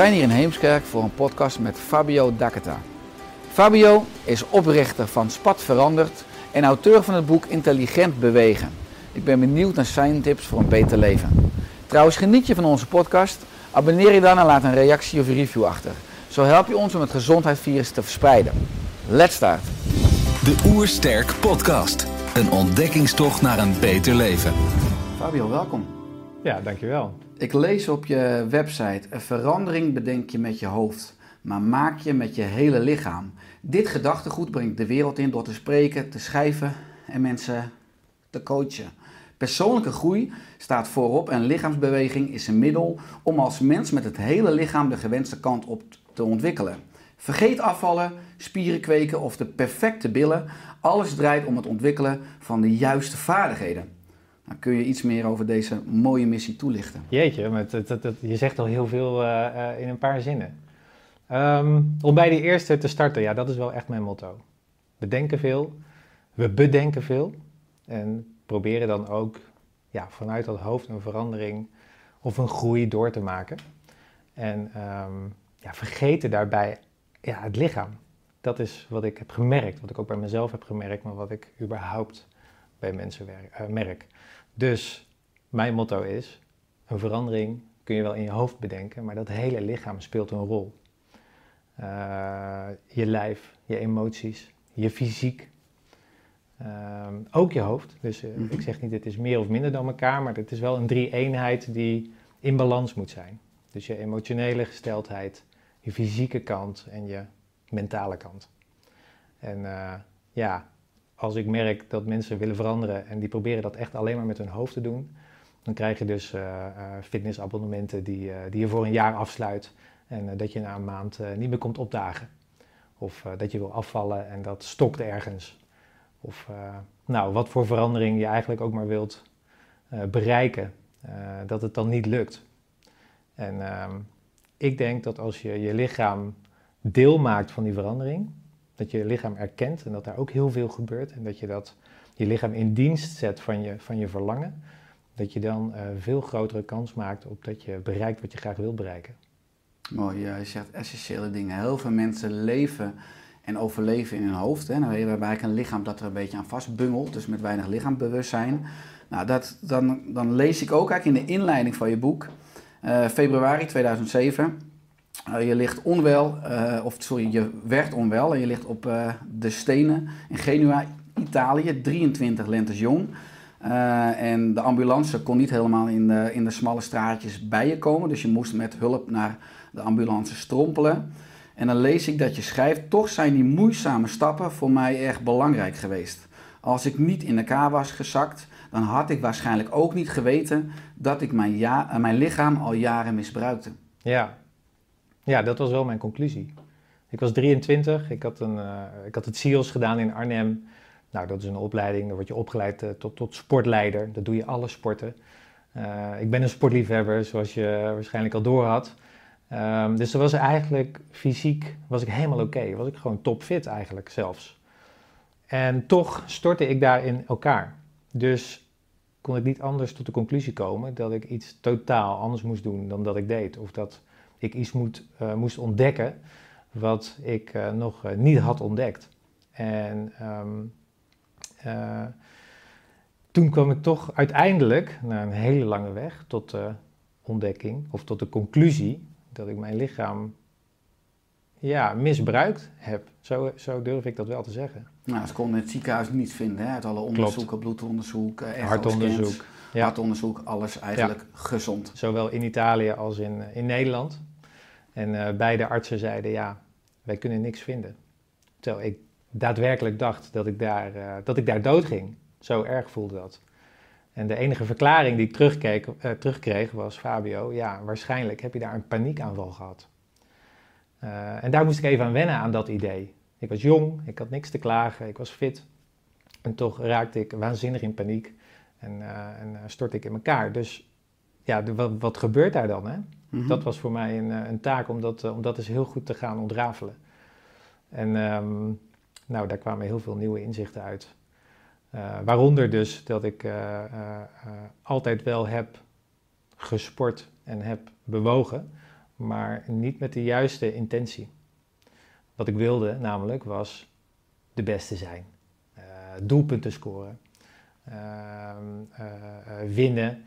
Zijn hier in Heemskerk voor een podcast met Fabio Daketa. Fabio is oprichter van Spat Veranderd en auteur van het boek Intelligent Bewegen. Ik ben benieuwd naar zijn tips voor een beter leven. Trouwens, geniet je van onze podcast? Abonneer je dan en laat een reactie of een review achter. Zo help je ons om het gezondheidsvirus te verspreiden. Let's start! De Oersterk Podcast. Een ontdekkingstocht naar een beter leven. Fabio, welkom. Ja, dankjewel. Ik lees op je website: een verandering bedenk je met je hoofd, maar maak je met je hele lichaam. Dit gedachtegoed brengt de wereld in door te spreken, te schrijven en mensen te coachen. Persoonlijke groei staat voorop en lichaamsbeweging is een middel om als mens met het hele lichaam de gewenste kant op te ontwikkelen. Vergeet afvallen, spieren kweken of de perfecte billen. Alles draait om het ontwikkelen van de juiste vaardigheden. Kun je iets meer over deze mooie missie toelichten? Jeetje, je zegt al heel veel eh, eh, in een paar zinnen. Ehm, om bij die eerste te starten, ja, dat is wel echt mijn motto. We denken veel, we bedenken veel en proberen dan ook ja, vanuit dat hoofd een verandering of een groei door te maken. En ehm, ja, vergeten daarbij ja, het lichaam. Dat is wat ik heb gemerkt, wat ik ook bij mezelf heb gemerkt, maar wat ik überhaupt bij mensen werk- eh, merk. Dus mijn motto is: een verandering kun je wel in je hoofd bedenken, maar dat hele lichaam speelt een rol. Eh, je lijf, je emoties, je fysiek. Ehm, ook je hoofd. Dus eh, Mhm. ik zeg niet, het is meer of minder dan elkaar, maar het is wel een drie-eenheid die in balans moet zijn. Dus je emotionele gesteldheid, je fysieke kant en je mentale kant. En eh, ja, als ik merk dat mensen willen veranderen en die proberen dat echt alleen maar met hun hoofd te doen, dan krijg je dus eh, eh, fitnessabonnementen die, eh, die je voor een jaar afsluit en dat je na een maand niet meer komt opdagen. Of dat je wil afvallen en dat stokt ergens. Of nou, wat voor verandering je eigenlijk ook maar wilt bereiken, dat het dan niet lukt. En ehm, ik denk dat als je je lichaam deel maakt van die verandering, dat je lichaam erkent en dat daar ook heel veel gebeurt en dat je dat je lichaam in dienst zet van je, van je verlangen, dat je dan eh, veel grotere kans maakt op dat je bereikt wat je graag wil bereiken. Mooi, je zegt essentiële dingen. Heel veel mensen leven en overleven in hun hoofd. Hè. Nou, we hebben eigenlijk een lichaam dat er een beetje aan vastbungelt, dus met weinig lichaambewustzijn. Nou, dat, dan, dan lees ik ook eigenlijk in de inleiding van je boek, eh, februari 2007. Eh, je ligt onwel, eh, of sorry, je werd onwel en je ligt op eh, de stenen in Genua, Italië, 23 lentes jong. En de ambulance kon niet helemaal in de, in de smalle straatjes bij je komen, dus je moest met hulp naar de ambulance strompelen. En dan lees ik dat je schrijft, toch zijn die moeizame stappen voor mij erg belangrijk geweest. Als ik niet in elkaar was gezakt, dan had ik waarschijnlijk ook niet geweten dat ik mijn, ja, mijn lichaam al jaren misbruikte. Ja. Ja, dat was wel mijn conclusie. Ik was 23, ik had, een, eh, ik had het CIOS gedaan in Arnhem. Nou, dat is een opleiding, daar word je opgeleid eh, tot, tot sportleider. Dat doe je alle sporten. Eh, ik ben een sportliefhebber, zoals je waarschijnlijk al door had. Ehm, dus er was eigenlijk fysiek was ik helemaal oké. Was ik gewoon topfit eigenlijk zelfs. En toch stortte ik daar in elkaar. Dus kon ik niet anders tot de conclusie komen dat ik iets totaal anders moest doen dan dat ik deed. Of dat ik iets moet, eh, moest ontdekken wat ik eh, nog eh, niet had ontdekt. En ehm, eh, toen kwam ik toch uiteindelijk, na een hele lange weg, tot de ontdekking of tot de conclusie dat ik mijn lichaam ja, misbruikt heb. Zo, zo durf ik dat wel te zeggen. Nou, ze konden het ziekenhuis niet vinden, hè? uit alle onderzoeken, bloedonderzoek, Hartonderzoek. Ja. hartonderzoek, alles eigenlijk gezond. Zowel in Italië als in, in Nederland. En eh, beide artsen zeiden, ja, wij kunnen niks vinden. Terwijl ik daadwerkelijk dacht dat ik daar, eh, dat ik daar dood ging. Zo erg voelde dat. En de enige verklaring die ik eh, terugkreeg was, Fabio, ja, waarschijnlijk heb je daar een paniekaanval gehad. Eh, en daar moest ik even aan wennen, aan dat idee. Ik was jong, ik had niks te klagen, ik was fit. En toch raakte ik waanzinnig in paniek en, eh, en stortte ik in elkaar. Dus ja, wat, wat gebeurt daar dan? Hè? Mhm. Dat was voor mij een, eh, een taak om dat, eh, om eens heel goed te gaan ontrafelen. En ehm, nou, daar kwamen heel veel nieuwe inzichten uit. Eh, waaronder dus dat ik altijd wel heb gesport en heb bewogen, maar niet met de juiste intentie. Wat ik wilde namelijk was de beste zijn, doelpunten scoren, ehm, eh, eh, winnen,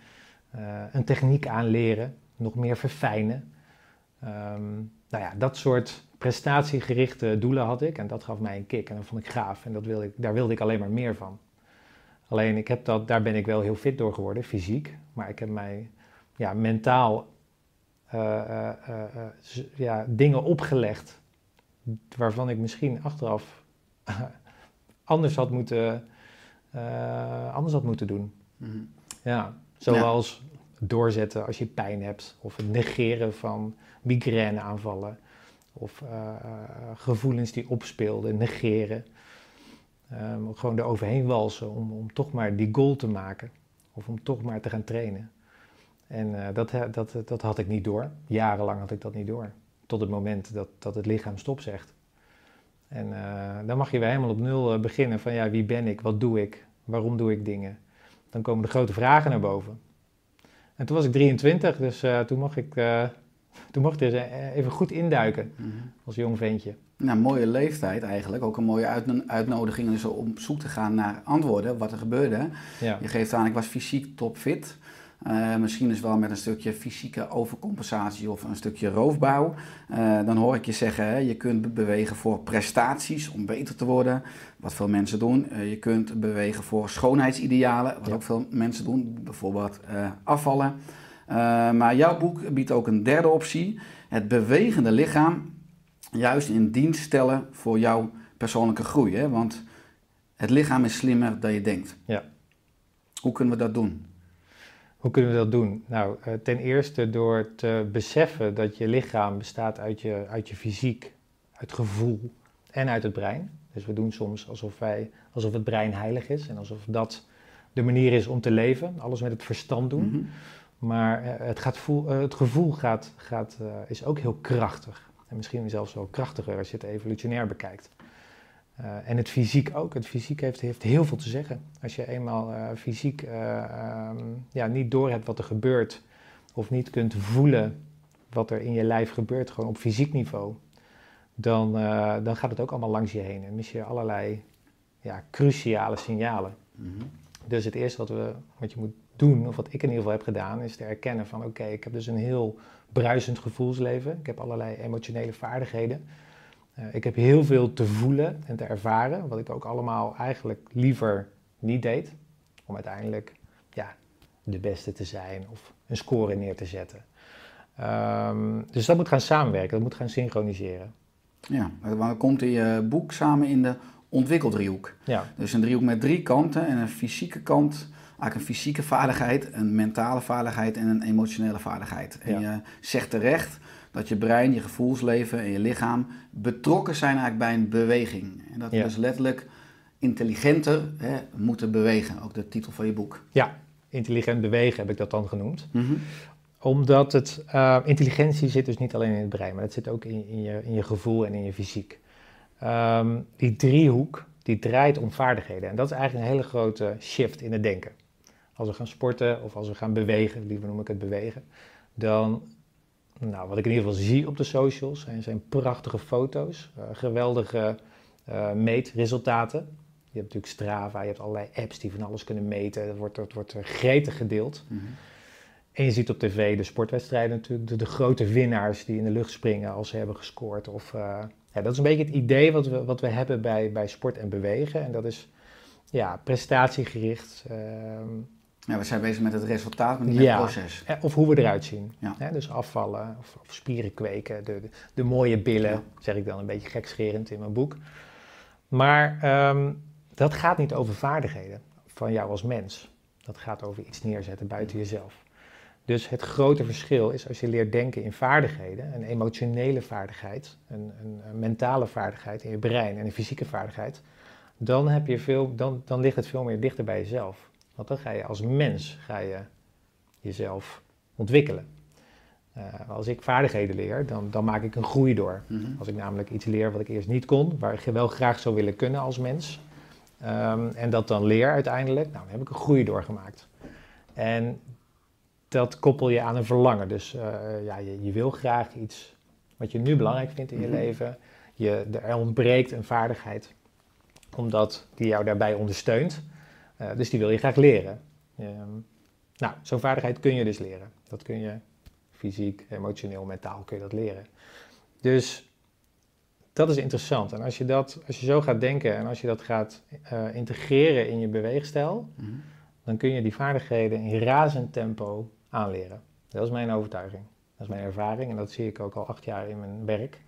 een techniek aanleren, nog meer verfijnen. Ehm, nou ja, dat soort prestatiegerichte doelen had ik en dat gaf mij een kick en dat vond ik gaaf en dat wilde ik, daar wilde ik alleen maar meer van. Alleen ik heb dat, daar ben ik wel heel fit door geworden, fysiek, maar ik heb mij ja, mentaal eh, eh, eh, ja, dingen opgelegd waarvan ik misschien achteraf anders had moeten, anders had moeten doen. Mhm. Ja, zoals doorzetten als je pijn hebt, of het negeren van migraineaanvallen, of eh, eh, gevoelens die opspeelden, negeren. Ehm, gewoon er overheen walsen om, om toch maar die goal te maken, of om toch maar te gaan trainen. En eh, dat, dat, dat had ik niet door. Jarenlang had ik dat niet door. Tot het moment dat, dat het lichaam stop zegt. En dan mag je weer helemaal op nul beginnen van ja, wie ben ik, wat doe ik, waarom doe ik dingen. Dan komen de grote vragen naar boven. En toen was ik 23, dus eh, toen mocht ik, eh, toen mocht ik er eh, even goed induiken Mhm. als jong ventje. Nou, mooie leeftijd eigenlijk. Ook een mooie uitno- uitnodiging dus om op zoek te gaan naar antwoorden, wat er gebeurde. Ja, Je geeft aan, ik was fysiek topfit. Eh, misschien dus wel met een stukje fysieke overcompensatie of een stukje roofbouw. Eh, dan hoor ik je zeggen, hè, je kunt be- bewegen voor prestaties om beter te worden. Wat veel mensen doen. Eh, je kunt bewegen voor schoonheidsidealen. Wat Ja. ook veel mensen doen. Bijvoorbeeld afvallen. Maar jouw boek biedt ook een derde optie. Het bewegende lichaam juist in dienst stellen voor jouw persoonlijke groei. Hè? Want het lichaam is slimmer dan je denkt. Ja. Hoe kunnen we dat doen? Hoe kunnen we dat doen? Nou, eh, ten eerste door te beseffen dat je lichaam bestaat uit je, uit je fysiek, uit gevoel en uit het brein. Dus we doen soms alsof, wij, alsof het brein heilig is en alsof dat de manier is om te leven. Alles met het verstand doen. Mhm. Maar eh, het, gaat voel, eh, het gevoel gaat, gaat, is ook heel krachtig. En misschien zelfs wel krachtiger als je het evolutionair bekijkt. Eh, en het fysiek ook. Het fysiek heeft, heeft heel veel te zeggen. Als je eenmaal eh, fysiek ehm, ja, niet doorhebt wat er gebeurt, of niet kunt voelen wat er in je lijf gebeurt, gewoon op fysiek niveau, dan, dan gaat het ook allemaal langs je heen en mis je allerlei ja, cruciale signalen. Mhm. Dus het eerste wat, we, wat je moet doen, of wat ik in ieder geval heb gedaan, is te erkennen van oké, ik heb dus een heel bruisend gevoelsleven. Ik heb allerlei emotionele vaardigheden. Eh, ik heb heel veel te voelen en te ervaren, wat ik ook allemaal eigenlijk liever niet deed. Om uiteindelijk ja, de beste te zijn of een score neer te zetten. Ehm, dus dat moet gaan samenwerken, dat moet gaan synchroniseren. Ja, dat komt in je boek samen in de ontwikkeldriehoek. Ja, Dus een driehoek met drie kanten en een fysieke kant, eigenlijk een fysieke vaardigheid, een mentale vaardigheid en een emotionele vaardigheid. En Ja. je zegt terecht dat je brein, je gevoelsleven en je lichaam betrokken zijn eigenlijk bij een beweging. En dat we Ja. dus letterlijk intelligenter hè, moeten bewegen, ook de titel van je boek. ja, intelligent bewegen heb ik dat dan genoemd. Omdat het, eh, intelligentie zit dus niet alleen in het brein, maar het zit ook in, in, je, in je gevoel en in je fysiek. Ehm, die driehoek, die draait om vaardigheden. En dat is eigenlijk een hele grote shift in het denken. Als we gaan sporten of als we gaan bewegen, liever noem ik het bewegen, dan, nou, wat ik in ieder geval zie op de socials, zijn, zijn prachtige foto's, eh, geweldige eh, meetresultaten. Je hebt natuurlijk Strava, je hebt allerlei apps die van alles kunnen meten. Dat wordt, dat wordt eh, gretig gedeeld. Mhm. en je ziet op tv de sportwedstrijden natuurlijk, de, de grote winnaars die in de lucht springen als ze hebben gescoord. Of, ja, dat is een beetje het idee wat we, wat we hebben bij, bij sport en bewegen. En dat is ja, prestatiegericht. ehm, Ja, we zijn bezig met het resultaat, maar niet met het proces. eh, of hoe we eruit zien. Ja. Dus afvallen of, of spieren kweken, de, de, de mooie billen, Ja. zeg ik dan een beetje gekscherend in mijn boek. Maar ehm, dat gaat niet over vaardigheden van jou als mens. Dat gaat over iets neerzetten buiten jezelf. Dus het grote verschil is als je leert denken in vaardigheden, een emotionele vaardigheid, een, een, een mentale vaardigheid in je brein en een fysieke vaardigheid, dan, heb je veel, dan, dan ligt het veel meer dichter bij jezelf. Want dan ga je als mens ga je jezelf ontwikkelen. Eh, als ik vaardigheden leer, dan, dan maak ik een groei door. Mhm. Als ik namelijk iets leer wat ik eerst niet kon, waar ik wel graag zou willen kunnen als mens, ehm, en dat dan leer uiteindelijk, nou, dan heb ik een groei doorgemaakt. En dat koppel je aan een verlangen. Dus eh, ja, je, je wil graag iets wat je nu belangrijk vindt in je Mhm. leven. Je, er ontbreekt een vaardigheid, omdat die jou daarbij ondersteunt. Eh, dus die wil je graag leren. Ehm, nou, zo'n vaardigheid kun je dus leren. Dat kun je fysiek, emotioneel, mentaal kun je dat leren. Dus dat is interessant. En als je, dat, als je zo gaat denken en als je dat gaat eh, integreren in je beweegstijl, Mhm. dan kun je die vaardigheden in razend tempo aanleren. Dat is mijn overtuiging. Dat is mijn ervaring en dat zie ik ook al acht jaar in mijn werk.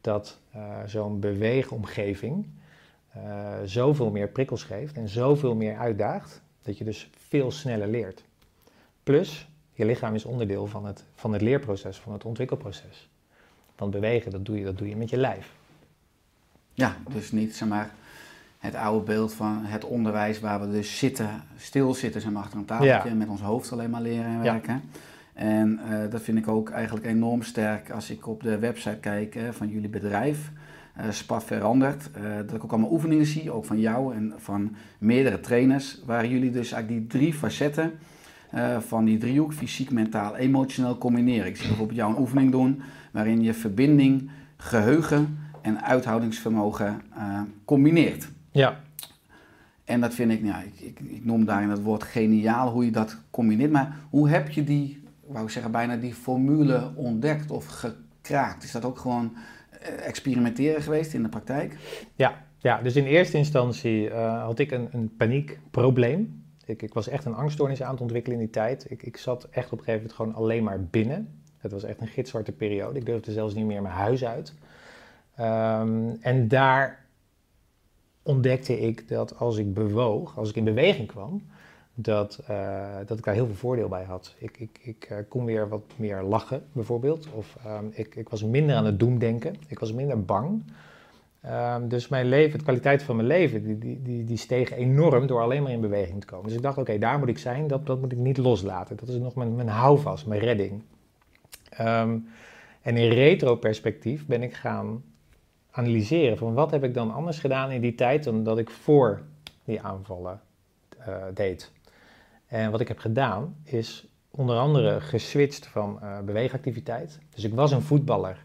Dat eh, zo'n beweegomgeving eh, zoveel meer prikkels geeft en zoveel meer uitdaagt, dat je dus veel sneller leert. Plus, je lichaam is onderdeel van het, van het leerproces, van het ontwikkelproces. Want bewegen, dat doe je, dat doe je met je lijf. Ja, dus niet zeg maar, het oude beeld van het onderwijs waar we dus zitten, stilzitten zeg maar, achter een tafeltje Ja. met ons hoofd alleen maar leren en Ja. werken. En eh, dat vind ik ook eigenlijk enorm sterk als ik op de website kijk eh, van jullie bedrijf. Eh SPAF verandert. eh, dat ik ook allemaal oefeningen zie, ook van jou en van meerdere trainers, waar jullie dus eigenlijk die drie facetten eh, van die driehoek, fysiek, mentaal, emotioneel combineren. Ik zie bijvoorbeeld jou een oefening doen waarin je verbinding, geheugen en uithoudingsvermogen combineert. Ja, En dat vind ik, nou ja, ik, ik, ik noem daarin het woord geniaal hoe je dat combineert. Maar hoe heb je die, wou ik zeggen, bijna die formule ontdekt of gekraakt? Is dat ook gewoon experimenteren geweest in de praktijk? Ja, ja, dus in eerste instantie eh, had ik een, een paniekprobleem. Ik, ik was echt een angststoornis aan het ontwikkelen in die tijd. Ik, ik zat echt op een gegeven moment gewoon alleen maar binnen. Het was echt een gitzwarte periode. Ik durfde zelfs niet meer mijn huis uit. Ehm, en daar ontdekte ik dat als ik bewoog, als ik in beweging kwam, dat, eh, dat ik daar heel veel voordeel bij had. Ik, ik, ik eh, kon weer wat meer lachen, bijvoorbeeld. Of ehm, ik, ik was minder aan het doemdenken. Ik was minder bang. Ehm, dus mijn leven, de kwaliteit van mijn leven, die, die, die, die steeg enorm door alleen maar in beweging te komen. Dus ik dacht, oké, daar moet ik zijn, dat, dat moet ik niet loslaten. Dat is nog mijn, mijn houvast, mijn redding. Ehm, en in retro-perspectief ben ik gaan analyseren van wat heb ik dan anders gedaan in die tijd dan dat ik voor die aanvallen eh, deed. En wat ik heb gedaan is onder andere geswitcht van eh, beweegactiviteit. Dus ik was een voetballer,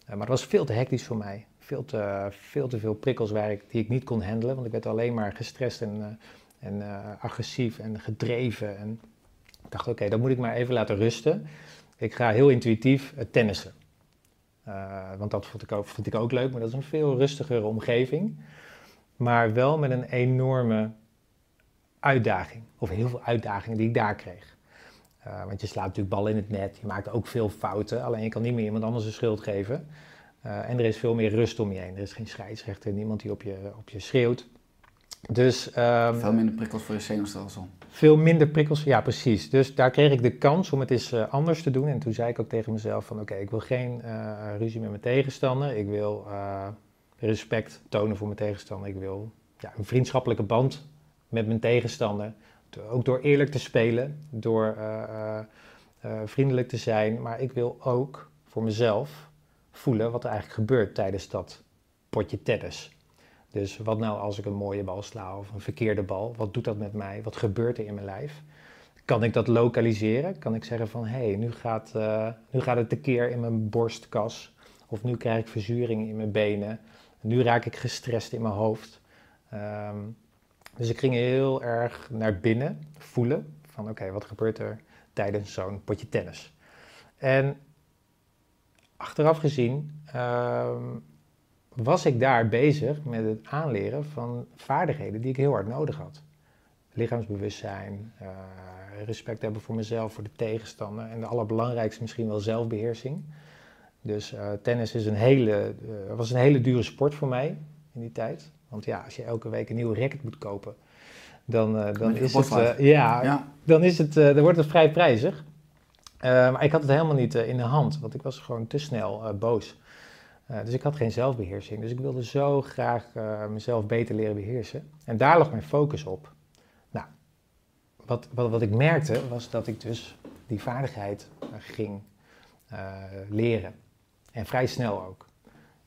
eh, maar het was veel te hectisch voor mij. Veel te, veel te prikkels die ik niet kon handelen, want ik werd alleen maar gestrest en, eh, en agressief en gedreven. En ik dacht, oké, dat moet ik maar even laten rusten. Ik ga heel intuïtief tennissen. Want dat vond ik, ook, vond ik ook leuk, maar dat is een veel rustigere omgeving. Maar wel met een enorme uitdaging. Of heel veel uitdagingen die ik daar kreeg. Eh, want je slaat natuurlijk bal in het net, je maakt ook veel fouten. Alleen je kan niet meer iemand anders de schuld geven. Eh, en er is veel meer rust om je heen. Er is geen scheidsrechter, niemand die op je, op je schreeuwt. Dus ehm, Veel minder prikkels voor je zenuwstelsel. veel minder prikkels, ja precies. Dus daar kreeg ik de kans om het eens eh, anders te doen. En toen zei ik ook tegen mezelf van oké, ik wil geen ruzie met mijn tegenstander. Ik wil respect tonen voor mijn tegenstander. Ik wil ja, een vriendschappelijke band met mijn tegenstander. Ook door eerlijk te spelen, door eh, eh, eh, vriendelijk te zijn. Maar ik wil ook voor mezelf voelen wat er eigenlijk gebeurt tijdens dat potje tennis. Dus wat nou als ik een mooie bal sla of een verkeerde bal? Wat doet dat met mij? Wat gebeurt er in mijn lijf? Kan ik dat lokaliseren? Kan ik zeggen van hé, hey, nu, gaat, eh, nu gaat het tekeer in mijn borstkas. Of nu krijg ik verzuring in mijn benen. Nu raak ik gestrest in mijn hoofd. Ehm, dus ik ging heel erg naar binnen voelen. Van oké, wat gebeurt er tijdens zo'n potje tennis. En achteraf gezien ehm, was ik daar bezig met het aanleren van vaardigheden die ik heel hard nodig had. Lichaamsbewustzijn, eh, respect hebben voor mezelf, voor de tegenstander en de allerbelangrijkste misschien wel zelfbeheersing. Dus eh, tennis is een hele, eh, was een hele dure sport voor mij in die tijd. Want ja, als je elke week een nieuwe racket moet kopen, dan, eh, dan, is het, eh, ja, Ja. dan, is het, eh, dan wordt het vrij prijzig. Maar ik had het helemaal niet in de hand, want ik was gewoon te snel boos. Dus ik had geen zelfbeheersing. Dus ik wilde zo graag mezelf beter leren beheersen. En daar lag mijn focus op. Nou, wat, wat, wat ik merkte was dat ik dus die vaardigheid ging leren. En vrij snel ook.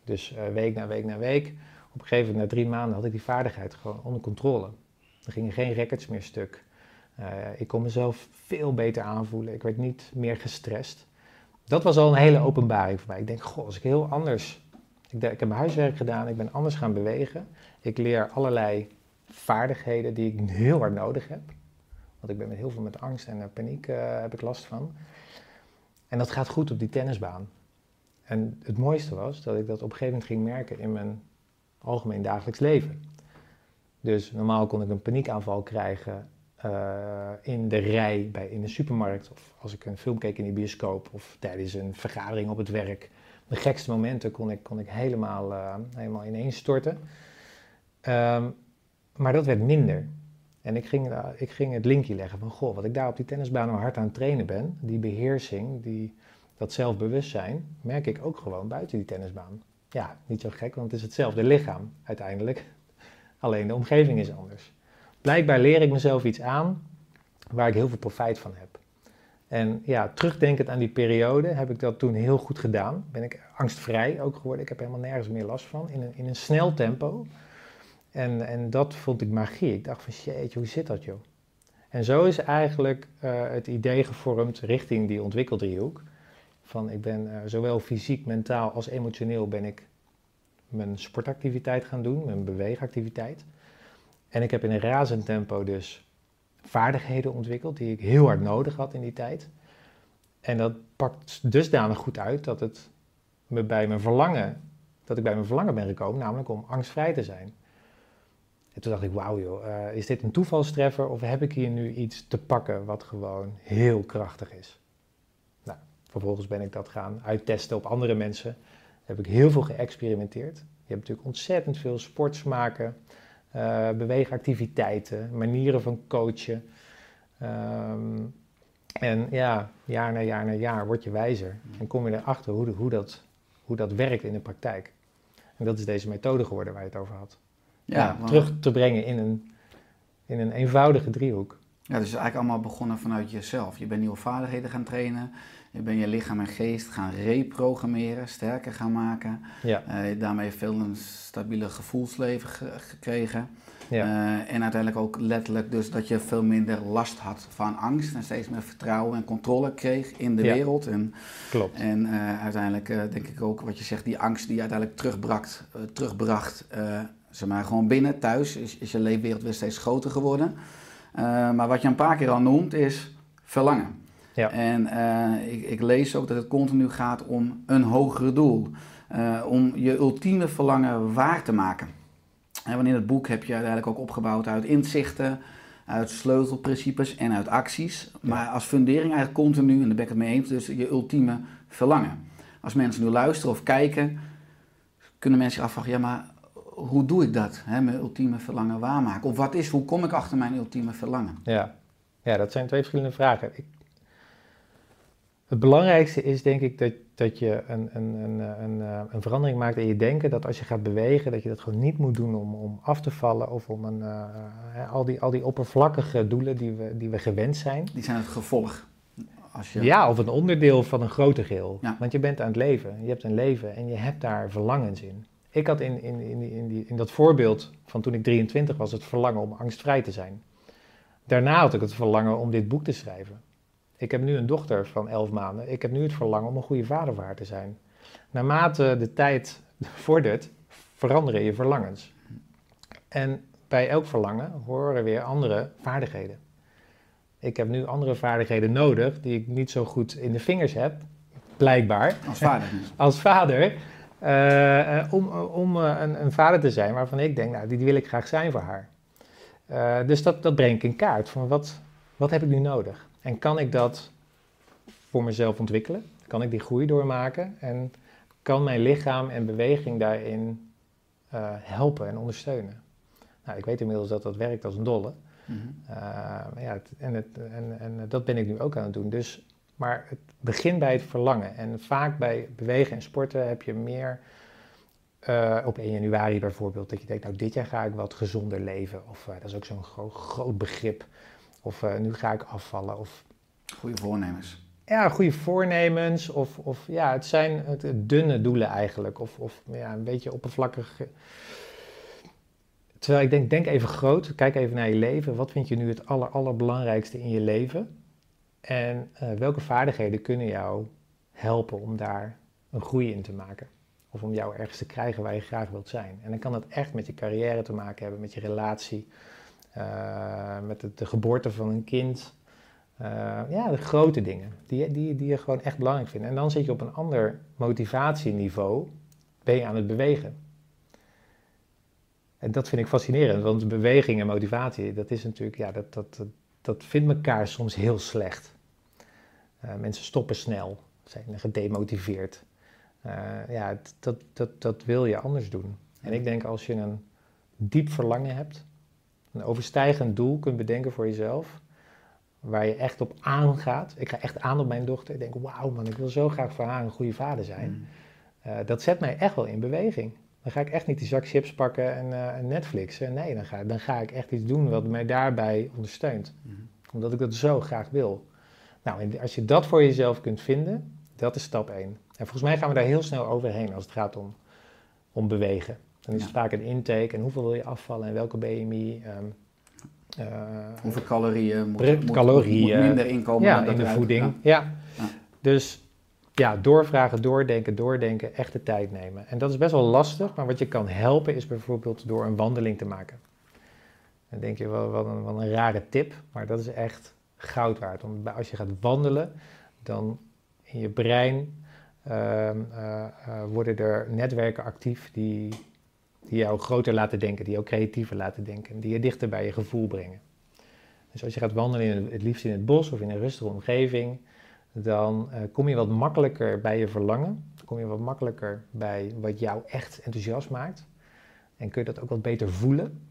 Dus week na week na week. Op een gegeven moment, na drie maanden, had ik die vaardigheid gewoon onder controle. Er gingen geen records meer stuk. Eh, ik kon mezelf veel beter aanvoelen. Ik werd niet meer gestrest. Dat was al een hele openbaring voor mij. Ik denk, goh, als ik heel anders... Ik, ik heb mijn huiswerk gedaan, ik ben anders gaan bewegen. Ik leer allerlei vaardigheden die ik heel hard nodig heb. Want ik ben met heel veel met angst en eh, paniek eh, heb ik last van. En dat gaat goed op die tennisbaan. En het mooiste was dat ik dat op een gegeven moment ging merken in mijn algemeen dagelijks leven. Dus normaal kon ik een paniekaanval krijgen eh, in de rij bij, in de supermarkt. Of als ik een film keek in de bioscoop. Of tijdens een vergadering op het werk. De gekste momenten kon ik, kon ik helemaal, eh helemaal ineenstorten. Ehm, maar dat werd minder. En ik ging, ik ging het linkje leggen van, goh, wat ik daar op die tennisbaan nou hard aan trainen ben, die beheersing, die, dat zelfbewustzijn, merk ik ook gewoon buiten die tennisbaan. Ja, niet zo gek, want het is hetzelfde lichaam uiteindelijk. Alleen de omgeving is anders. Blijkbaar leer ik mezelf iets aan waar ik heel veel profijt van heb. En ja, terugdenkend aan die periode heb ik dat toen heel goed gedaan. Ben ik angstvrij ook geworden. Ik heb helemaal nergens meer last van. In een, in een snel tempo. En, en dat vond ik magie. Ik dacht van, jeetje, hoe zit dat joh? En zo is eigenlijk eh, het idee gevormd richting die ontwikkeldriehoek. Van ik ben eh, zowel fysiek, mentaal als emotioneel ben ik mijn sportactiviteit gaan doen, mijn beweegactiviteit. En ik heb in een razend tempo dus vaardigheden ontwikkeld die ik heel hard nodig had in die tijd. En dat pakt dusdanig goed uit dat het me bij mijn verlangen, dat ik bij mijn verlangen ben gekomen, namelijk om angstvrij te zijn. En toen dacht ik, wauw joh, eh, is dit een toevalstreffer of heb ik hier nu iets te pakken wat gewoon heel krachtig is? Nou, vervolgens ben ik dat gaan uittesten op andere mensen. Heb ik heel veel geëxperimenteerd. Je hebt natuurlijk ontzettend veel sportsmaken, eh beweegactiviteiten, manieren van coachen. Ehm, en ja, jaar na jaar na jaar word je wijzer en kom je erachter hoe, de- hoe, dat, hoe dat werkt in de praktijk. En dat is deze methode geworden waar je het over had. Ja, want- terug te brengen in een, in een eenvoudige driehoek. Ja, dus het is eigenlijk allemaal begonnen vanuit jezelf. Je bent nieuwe vaardigheden gaan trainen. Je bent je lichaam en geest gaan reprogrammeren, sterker gaan maken. Ja, Eh, daarmee veel een stabiele gevoelsleven ge- gekregen. ja, Eh, en uiteindelijk ook letterlijk dus dat je veel minder last had van angst. En steeds meer vertrouwen en controle kreeg in de Ja. wereld. En, klopt. en eh, uiteindelijk denk ik ook wat je zegt, die angst die je uiteindelijk terugbracht, terugbracht zeg maar gewoon binnen, thuis, is, is je leefwereld weer steeds groter geworden. Maar wat je een paar keer al noemt is verlangen. Ja. En eh, ik, ik lees ook dat het continu gaat om een hogere doel. Eh, om je ultieme verlangen waar te maken. En in het boek heb je uiteindelijk ook opgebouwd uit inzichten, uit sleutelprincipes en uit acties. Maar als fundering eigenlijk continu, en daar ben ik het mee eens, dus je ultieme verlangen. Als mensen nu luisteren of kijken, kunnen mensen zich afvragen, ja maar hoe doe ik dat? Hè, mijn ultieme verlangen waarmaken? Of wat is, hoe kom ik achter mijn ultieme verlangen? Ja. ja, dat zijn twee verschillende vragen. Ik, het belangrijkste is denk ik dat, dat je een, een, een, eh, een, een verandering maakt in je denken. Dat als je gaat bewegen, dat je dat gewoon niet moet doen om, om af te vallen of om een, eh, al, die, al die oppervlakkige doelen die we, die we gewend zijn. Die zijn het gevolg. Als je, Ja, of een onderdeel van een groter geheel. Ja. Want je bent aan het leven. Je hebt een leven en je hebt daar verlangens in. Ik had in, in, in, die- in, die, in dat voorbeeld van toen ik 23 was het verlangen om angstvrij te zijn. Daarna had ik het verlangen om dit boek te schrijven. Ik heb nu een dochter van 11 maanden. Ik heb nu het verlangen om een goede vader voor haar te zijn. Naarmate de tijd vordert, veranderen je verlangens. En bij elk verlangen horen weer andere vaardigheden. Ik heb nu andere vaardigheden nodig die ik niet zo goed in de vingers heb, blijkbaar. Als vader. Als vader. eh, om eh, een, een vader te zijn waarvan ik denk, nou, die, die wil ik graag zijn voor haar. Eh, dus dat, dat breng ik in kaart. Van wat, wat heb ik nu nodig? En kan ik dat voor mezelf ontwikkelen? Kan ik die groei doormaken? En kan mijn lichaam en beweging daarin eh, helpen en ondersteunen? Nou, ik weet inmiddels dat dat werkt als een dolle. Mhm. Uh, ja, het- en, het, en, en dat ben ik nu ook aan het doen. Dus, maar het begint bij het verlangen. En vaak bij bewegen en sporten heb je meer eh, op 1 januari bijvoorbeeld, dat je denkt, nou dit jaar ga ik wat gezonder leven. Of eh, dat is ook zo'n gro- groot begrip. Of eh, nu ga ik afvallen. Of Goede voornemens. ja, goede voornemens. Of, of ja, het zijn het, het dunne doelen eigenlijk. Of, of ja, een beetje oppervlakkig. Terwijl ik denk, denk even groot. Kijk even naar je leven. Wat vind je nu het aller, allerbelangrijkste in je leven? En eh, welke vaardigheden kunnen jou helpen om daar een groei in te maken? Of om jou ergens te krijgen waar je graag wilt zijn. En dan kan dat echt met je carrière te maken hebben, met je relatie, met het- de geboorte van een kind. Eh, ja, de grote dingen, die, die, die je gewoon echt belangrijk vindt. En dan zit je op een ander motivatieniveau, ben je aan het bewegen. En dat vind ik fascinerend, want beweging en motivatie, dat is natuurlijk, ja, dat, dat, dat, dat vindt elkaar soms heel slecht. Eh, mensen stoppen snel, zijn gedemotiveerd. Eh, ja, dat, dat, dat wil je anders doen. En ik denk als je een diep verlangen hebt, een overstijgend doel kunt bedenken voor jezelf, waar je echt op aangaat. Ik ga echt aan op mijn dochter. Ik denk, wauw man, ik wil zo graag voor haar een goede vader zijn. Mhm. Eh, dat zet mij echt wel in beweging. Dan ga ik echt niet die zak chips pakken en, eh, en Netflixen. Nee, dan ga, dan ga ik echt iets doen wat mij daarbij ondersteunt. Mhm. Omdat ik dat zo graag wil. Nou, en als je dat voor jezelf kunt vinden, dat is stap 1. En volgens mij gaan we daar heel snel overheen als het gaat om, om bewegen. Dan is Ja. het vaak een intake en hoeveel wil je afvallen en welke BMI. ehm, eh, Hoeveel calorieën moet, moet, calorieën. moet minder inkomen ja, dan in de voeding. Ja. Dus ja, doorvragen, doordenken, doordenken, echt de tijd nemen. En dat is best wel lastig, maar wat je kan helpen is bijvoorbeeld door een wandeling te maken. Dan denk je wel, wat een, wat een rare tip, maar dat is echt goud waard. Want als je gaat wandelen, dan in je brein ehm, eh, eh, worden er netwerken actief die, die jou groter laten denken, die jou creatiever laten denken, die je dichter bij je gevoel brengen. Dus als je gaat wandelen, in het, liefst in het bos of in een rustige omgeving, dan eh, kom je wat makkelijker bij je verlangen. Dan kom je wat makkelijker bij wat jou echt enthousiast maakt. En kun je dat ook wat beter voelen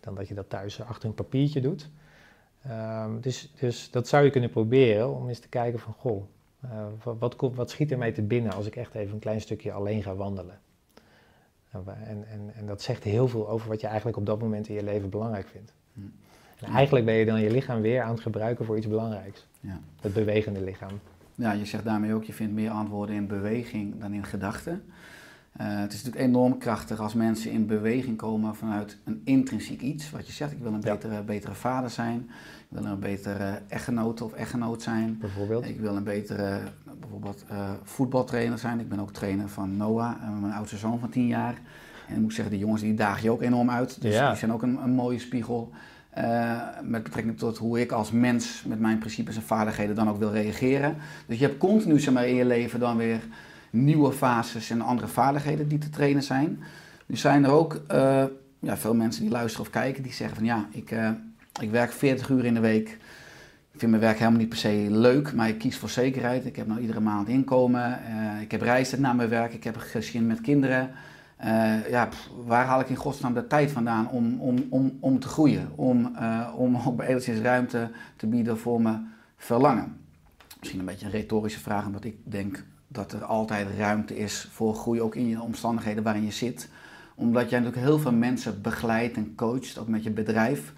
dan dat je dat thuis achter een papiertje doet. Ehm, dus, dus dat zou je kunnen proberen om eens te kijken van, goh, eh, wat, wat schiet er mij te binnen als ik echt even een klein stukje alleen ga wandelen? En, en, en dat zegt heel veel over wat je eigenlijk op dat moment in je leven belangrijk vindt. Hm. En eigenlijk ben je dan je lichaam weer aan het gebruiken voor iets belangrijks. Ja. Het bewegende lichaam. Ja, je zegt daarmee ook, je vindt meer antwoorden in beweging dan in gedachten. Eh, het is natuurlijk enorm krachtig als mensen in beweging komen vanuit een intrinsiek iets. Wat je zegt, ik wil een Ja. betere, betere vader zijn. Ik wil een betere echtgenoot of echtgenoot zijn. Bijvoorbeeld. Ik wil een betere bijvoorbeeld eh, voetbaltrainer zijn. Ik ben ook trainer van Noah, eh, mijn oudste zoon van 10 jaar. En ik moet zeggen, die jongens die daag je ook enorm uit. Dus Ja. die zijn ook een, een mooie spiegel. eh, met betrekking tot hoe ik als mens met mijn principes en vaardigheden dan ook wil reageren. Dus je hebt continu zeg maar, in je leven dan weer nieuwe fases en andere vaardigheden die te trainen zijn. Nu zijn er ook ja, veel mensen die luisteren of kijken die zeggen van ja, ik, ik werk 40 uur in de week. Ik vind mijn werk helemaal niet per se leuk, maar ik kies voor zekerheid. Ik heb nou iedere maand inkomen. eh, ik heb reizen naar mijn werk. Ik heb een gezin met kinderen. Eh, ja, waar haal ik in godsnaam de tijd vandaan om, om, om, om te groeien? Om, eh, om ook enigszins ruimte te bieden voor mijn verlangen. Misschien een beetje een retorische vraag, omdat ik denk dat er altijd ruimte is voor groei, ook in je omstandigheden waarin je zit. Omdat jij natuurlijk heel veel mensen begeleidt en coacht, ook met je bedrijf.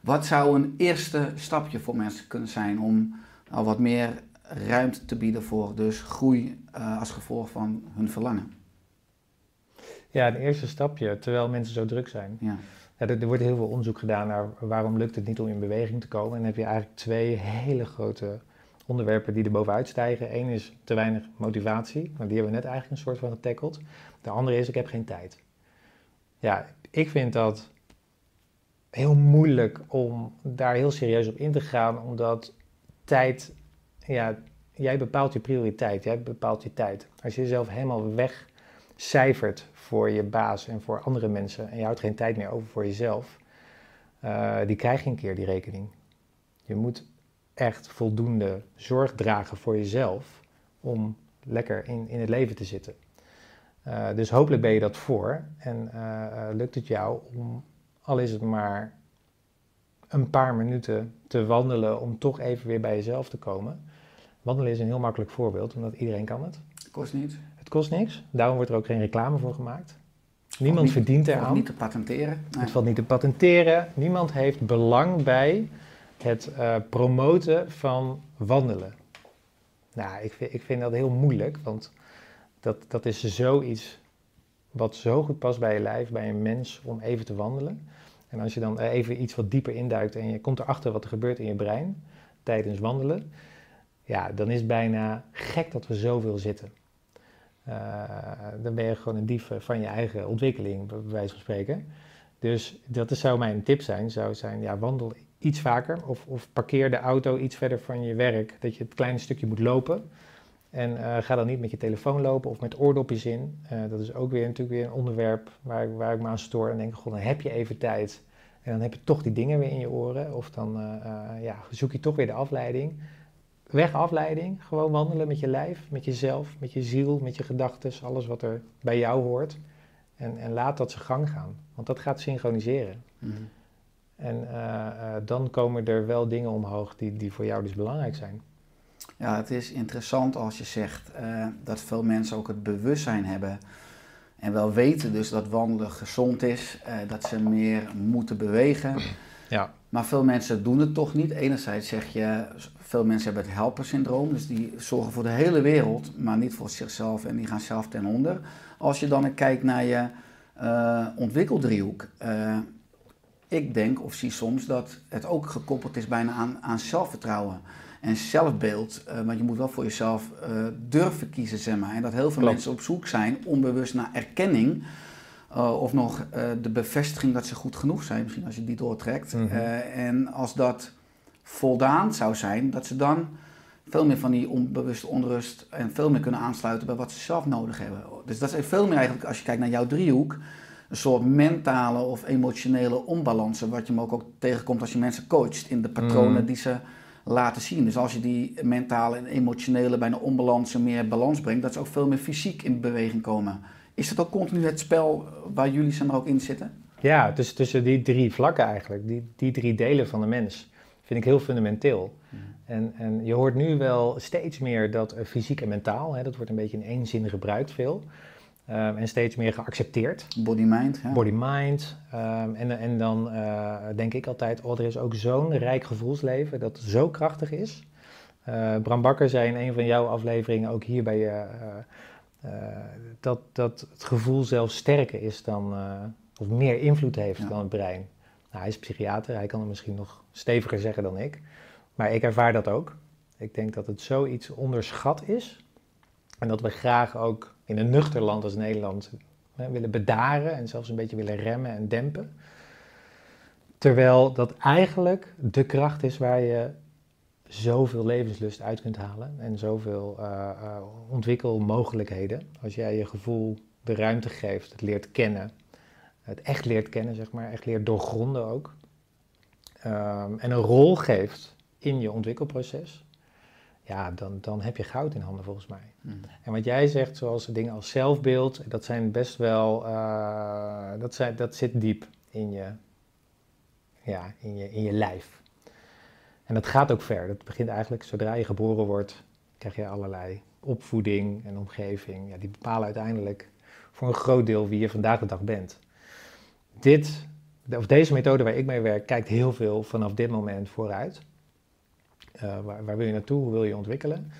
Wat zou een eerste stapje voor mensen kunnen zijn om al wat meer ruimte te bieden voor dus groei eh, als gevolg van hun verlangen? Ja, een eerste stapje, terwijl mensen zo druk zijn. Ja. Ja, er, er wordt heel veel onderzoek gedaan naar waarom lukt het niet om in beweging te komen. En dan heb je eigenlijk twee hele grote onderwerpen die er bovenuit stijgen. Eén is te weinig motivatie, maar die hebben we net eigenlijk een soort van getackled. De andere is ik heb geen tijd. Ja, ik vind dat heel moeilijk om daar heel serieus op in te gaan, omdat tijd, ja, jij bepaalt je prioriteit, jij bepaalt je tijd. Als je jezelf helemaal wegcijfert voor je baas en voor andere mensen en je houdt geen tijd meer over voor jezelf, uh, die krijg je een keer die rekening. Je moet echt voldoende zorg dragen voor jezelf om lekker in, in het leven te zitten. Uh, dus hopelijk ben je dat voor en uh, lukt het jou om, al is het maar een paar minuten te wandelen om toch even weer bij jezelf te komen. Wandelen is een heel makkelijk voorbeeld, omdat iedereen kan het. Het kost niets. Het kost niks, daarom wordt er ook geen reclame voor gemaakt. Niemand niet, verdient eraan. Het valt niet te patenteren. Nee. Het valt niet te patenteren. Niemand heeft belang bij het uh, promoten van wandelen. Nou, ik vind, ik vind dat heel moeilijk, want dat, dat is zoiets wat zo goed past bij je lijf, bij een mens, om even te wandelen. En als je dan even iets wat dieper induikt en je komt erachter wat er gebeurt in je brein tijdens wandelen, ja, dan is het bijna gek dat we zoveel zitten. Uh, dan ben je gewoon een dief van je eigen ontwikkeling, bij wijze van spreken. Dus dat zou mijn tip zijn, zou zijn, ja, wandel iets vaker of, of parkeer de auto iets verder van je werk, dat je het kleine stukje moet lopen. En uh, ga dan niet met je telefoon lopen of met oordopjes in. Uh, dat is ook weer natuurlijk weer een onderwerp waar ik, waar ik me aan stoor. En denk, god, dan heb je even tijd. En dan heb je toch die dingen weer in je oren. Of dan uh, ja, zoek je toch weer de afleiding. Weg afleiding. Gewoon wandelen met je lijf, met jezelf, met je ziel, met je gedachten. Alles wat er bij jou hoort. En, en laat dat zijn gang gaan. Want dat gaat synchroniseren. Mm -hmm. En dan komen er wel dingen omhoog die, die voor jou dus belangrijk zijn. Ja, het is interessant als je zegt uh, dat veel mensen ook het bewustzijn hebben en wel weten dus dat wandelen gezond is, uh, dat ze meer moeten bewegen. Ja. Maar veel mensen doen het toch niet. Enerzijds zeg je, veel mensen hebben het helpersyndroom, dus die zorgen voor de hele wereld, maar niet voor zichzelf en die gaan zelf ten onder. Als je dan kijkt naar je uh, ontwikkeldriehoek, ik denk of zie soms dat het ook gekoppeld is bijna aan, aan zelfvertrouwen en zelfbeeld. Uh, want je moet wel voor jezelf uh, durven kiezen, zeg maar. En dat heel veel Klopt. mensen op zoek zijn, onbewust naar erkenning. Uh, of nog de bevestiging dat ze goed genoeg zijn, misschien als je die doortrekt. Mhm. en als dat voldaan zou zijn, dat ze dan veel meer van die onbewuste onrust en veel meer kunnen aansluiten bij wat ze zelf nodig hebben. Dus dat is veel meer eigenlijk, als je kijkt naar jouw driehoek, een soort mentale of emotionele onbalansen, wat je ook, ook tegenkomt als je mensen coacht in de patronen Mhm. die ze laten zien. Dus als je die mentale en emotionele bijna onbalansen meer balans brengt, dat ze ook veel meer fysiek in beweging komen. Is dat ook continu het spel waar jullie zeg maar ook in zitten? Ja, dus tussen die drie vlakken eigenlijk, die, die drie delen van de mens, vind ik heel fundamenteel. En, en je hoort nu wel steeds meer dat uh, fysiek en mentaal, hè, dat wordt een beetje in één zin gebruikt veel. Um, en steeds meer geaccepteerd. Body-mind. Ja. Body-mind. Um, en, en dan uh, denk ik altijd, oh, er is ook zo'n rijk gevoelsleven dat zo krachtig is. Uh, Bram Bakker zei in een van jouw afleveringen, ook hier bij je, uh, dat, dat het gevoel zelfs sterker is dan, of meer invloed heeft ja. dan het brein. Nou, hij is psychiater, hij kan het misschien nog steviger zeggen dan ik. Maar ik ervaar dat ook. Ik denk dat het zoiets onderschat is. En dat we graag ook in een nuchter land als Nederland hè, willen bedaren en zelfs een beetje willen remmen en dempen. Terwijl dat eigenlijk de kracht is waar je zoveel levenslust uit kunt halen en zoveel uh, uh, ontwikkelmogelijkheden. Als jij je gevoel de ruimte geeft, het leert kennen, het echt leert kennen, zeg maar, echt leert doorgronden ook. Um, en een rol geeft in je ontwikkelproces, ja, dan, dan heb je goud in handen volgens mij. Hmm. En wat jij zegt, zoals dingen als zelfbeeld, dat zijn best wel, uh, dat, zijn, dat zit diep in je, ja, in je, in je lijf. En dat gaat ook ver. Dat begint eigenlijk, zodra je geboren wordt, krijg je allerlei opvoeding en omgeving. Ja, die bepalen uiteindelijk voor een groot deel wie je vandaag de dag bent. Dit, of deze methode waar ik mee werk, kijkt heel veel vanaf dit moment vooruit. Uh, waar, waar, wil je naartoe? Hoe wil je ontwikkelen?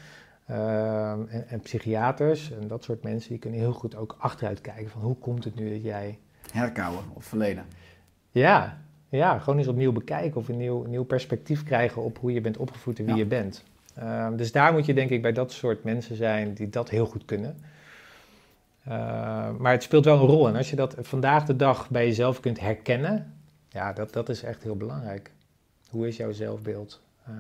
Uh, en, en, psychiaters en dat soort mensen, die kunnen heel goed ook achteruit kijken van hoe komt het nu dat jij... Herkouwen of verleden. Ja, ja gewoon eens opnieuw bekijken of een nieuw, nieuw perspectief krijgen op hoe je bent opgevoed en wie Ja. je bent. Uh, dus daar moet je denk ik bij dat soort mensen zijn die dat heel goed kunnen. Uh, maar het speelt wel een rol. En als je dat vandaag de dag bij jezelf kunt herkennen, Ja, dat, dat is echt heel belangrijk. Hoe is jouw zelfbeeld? Uh,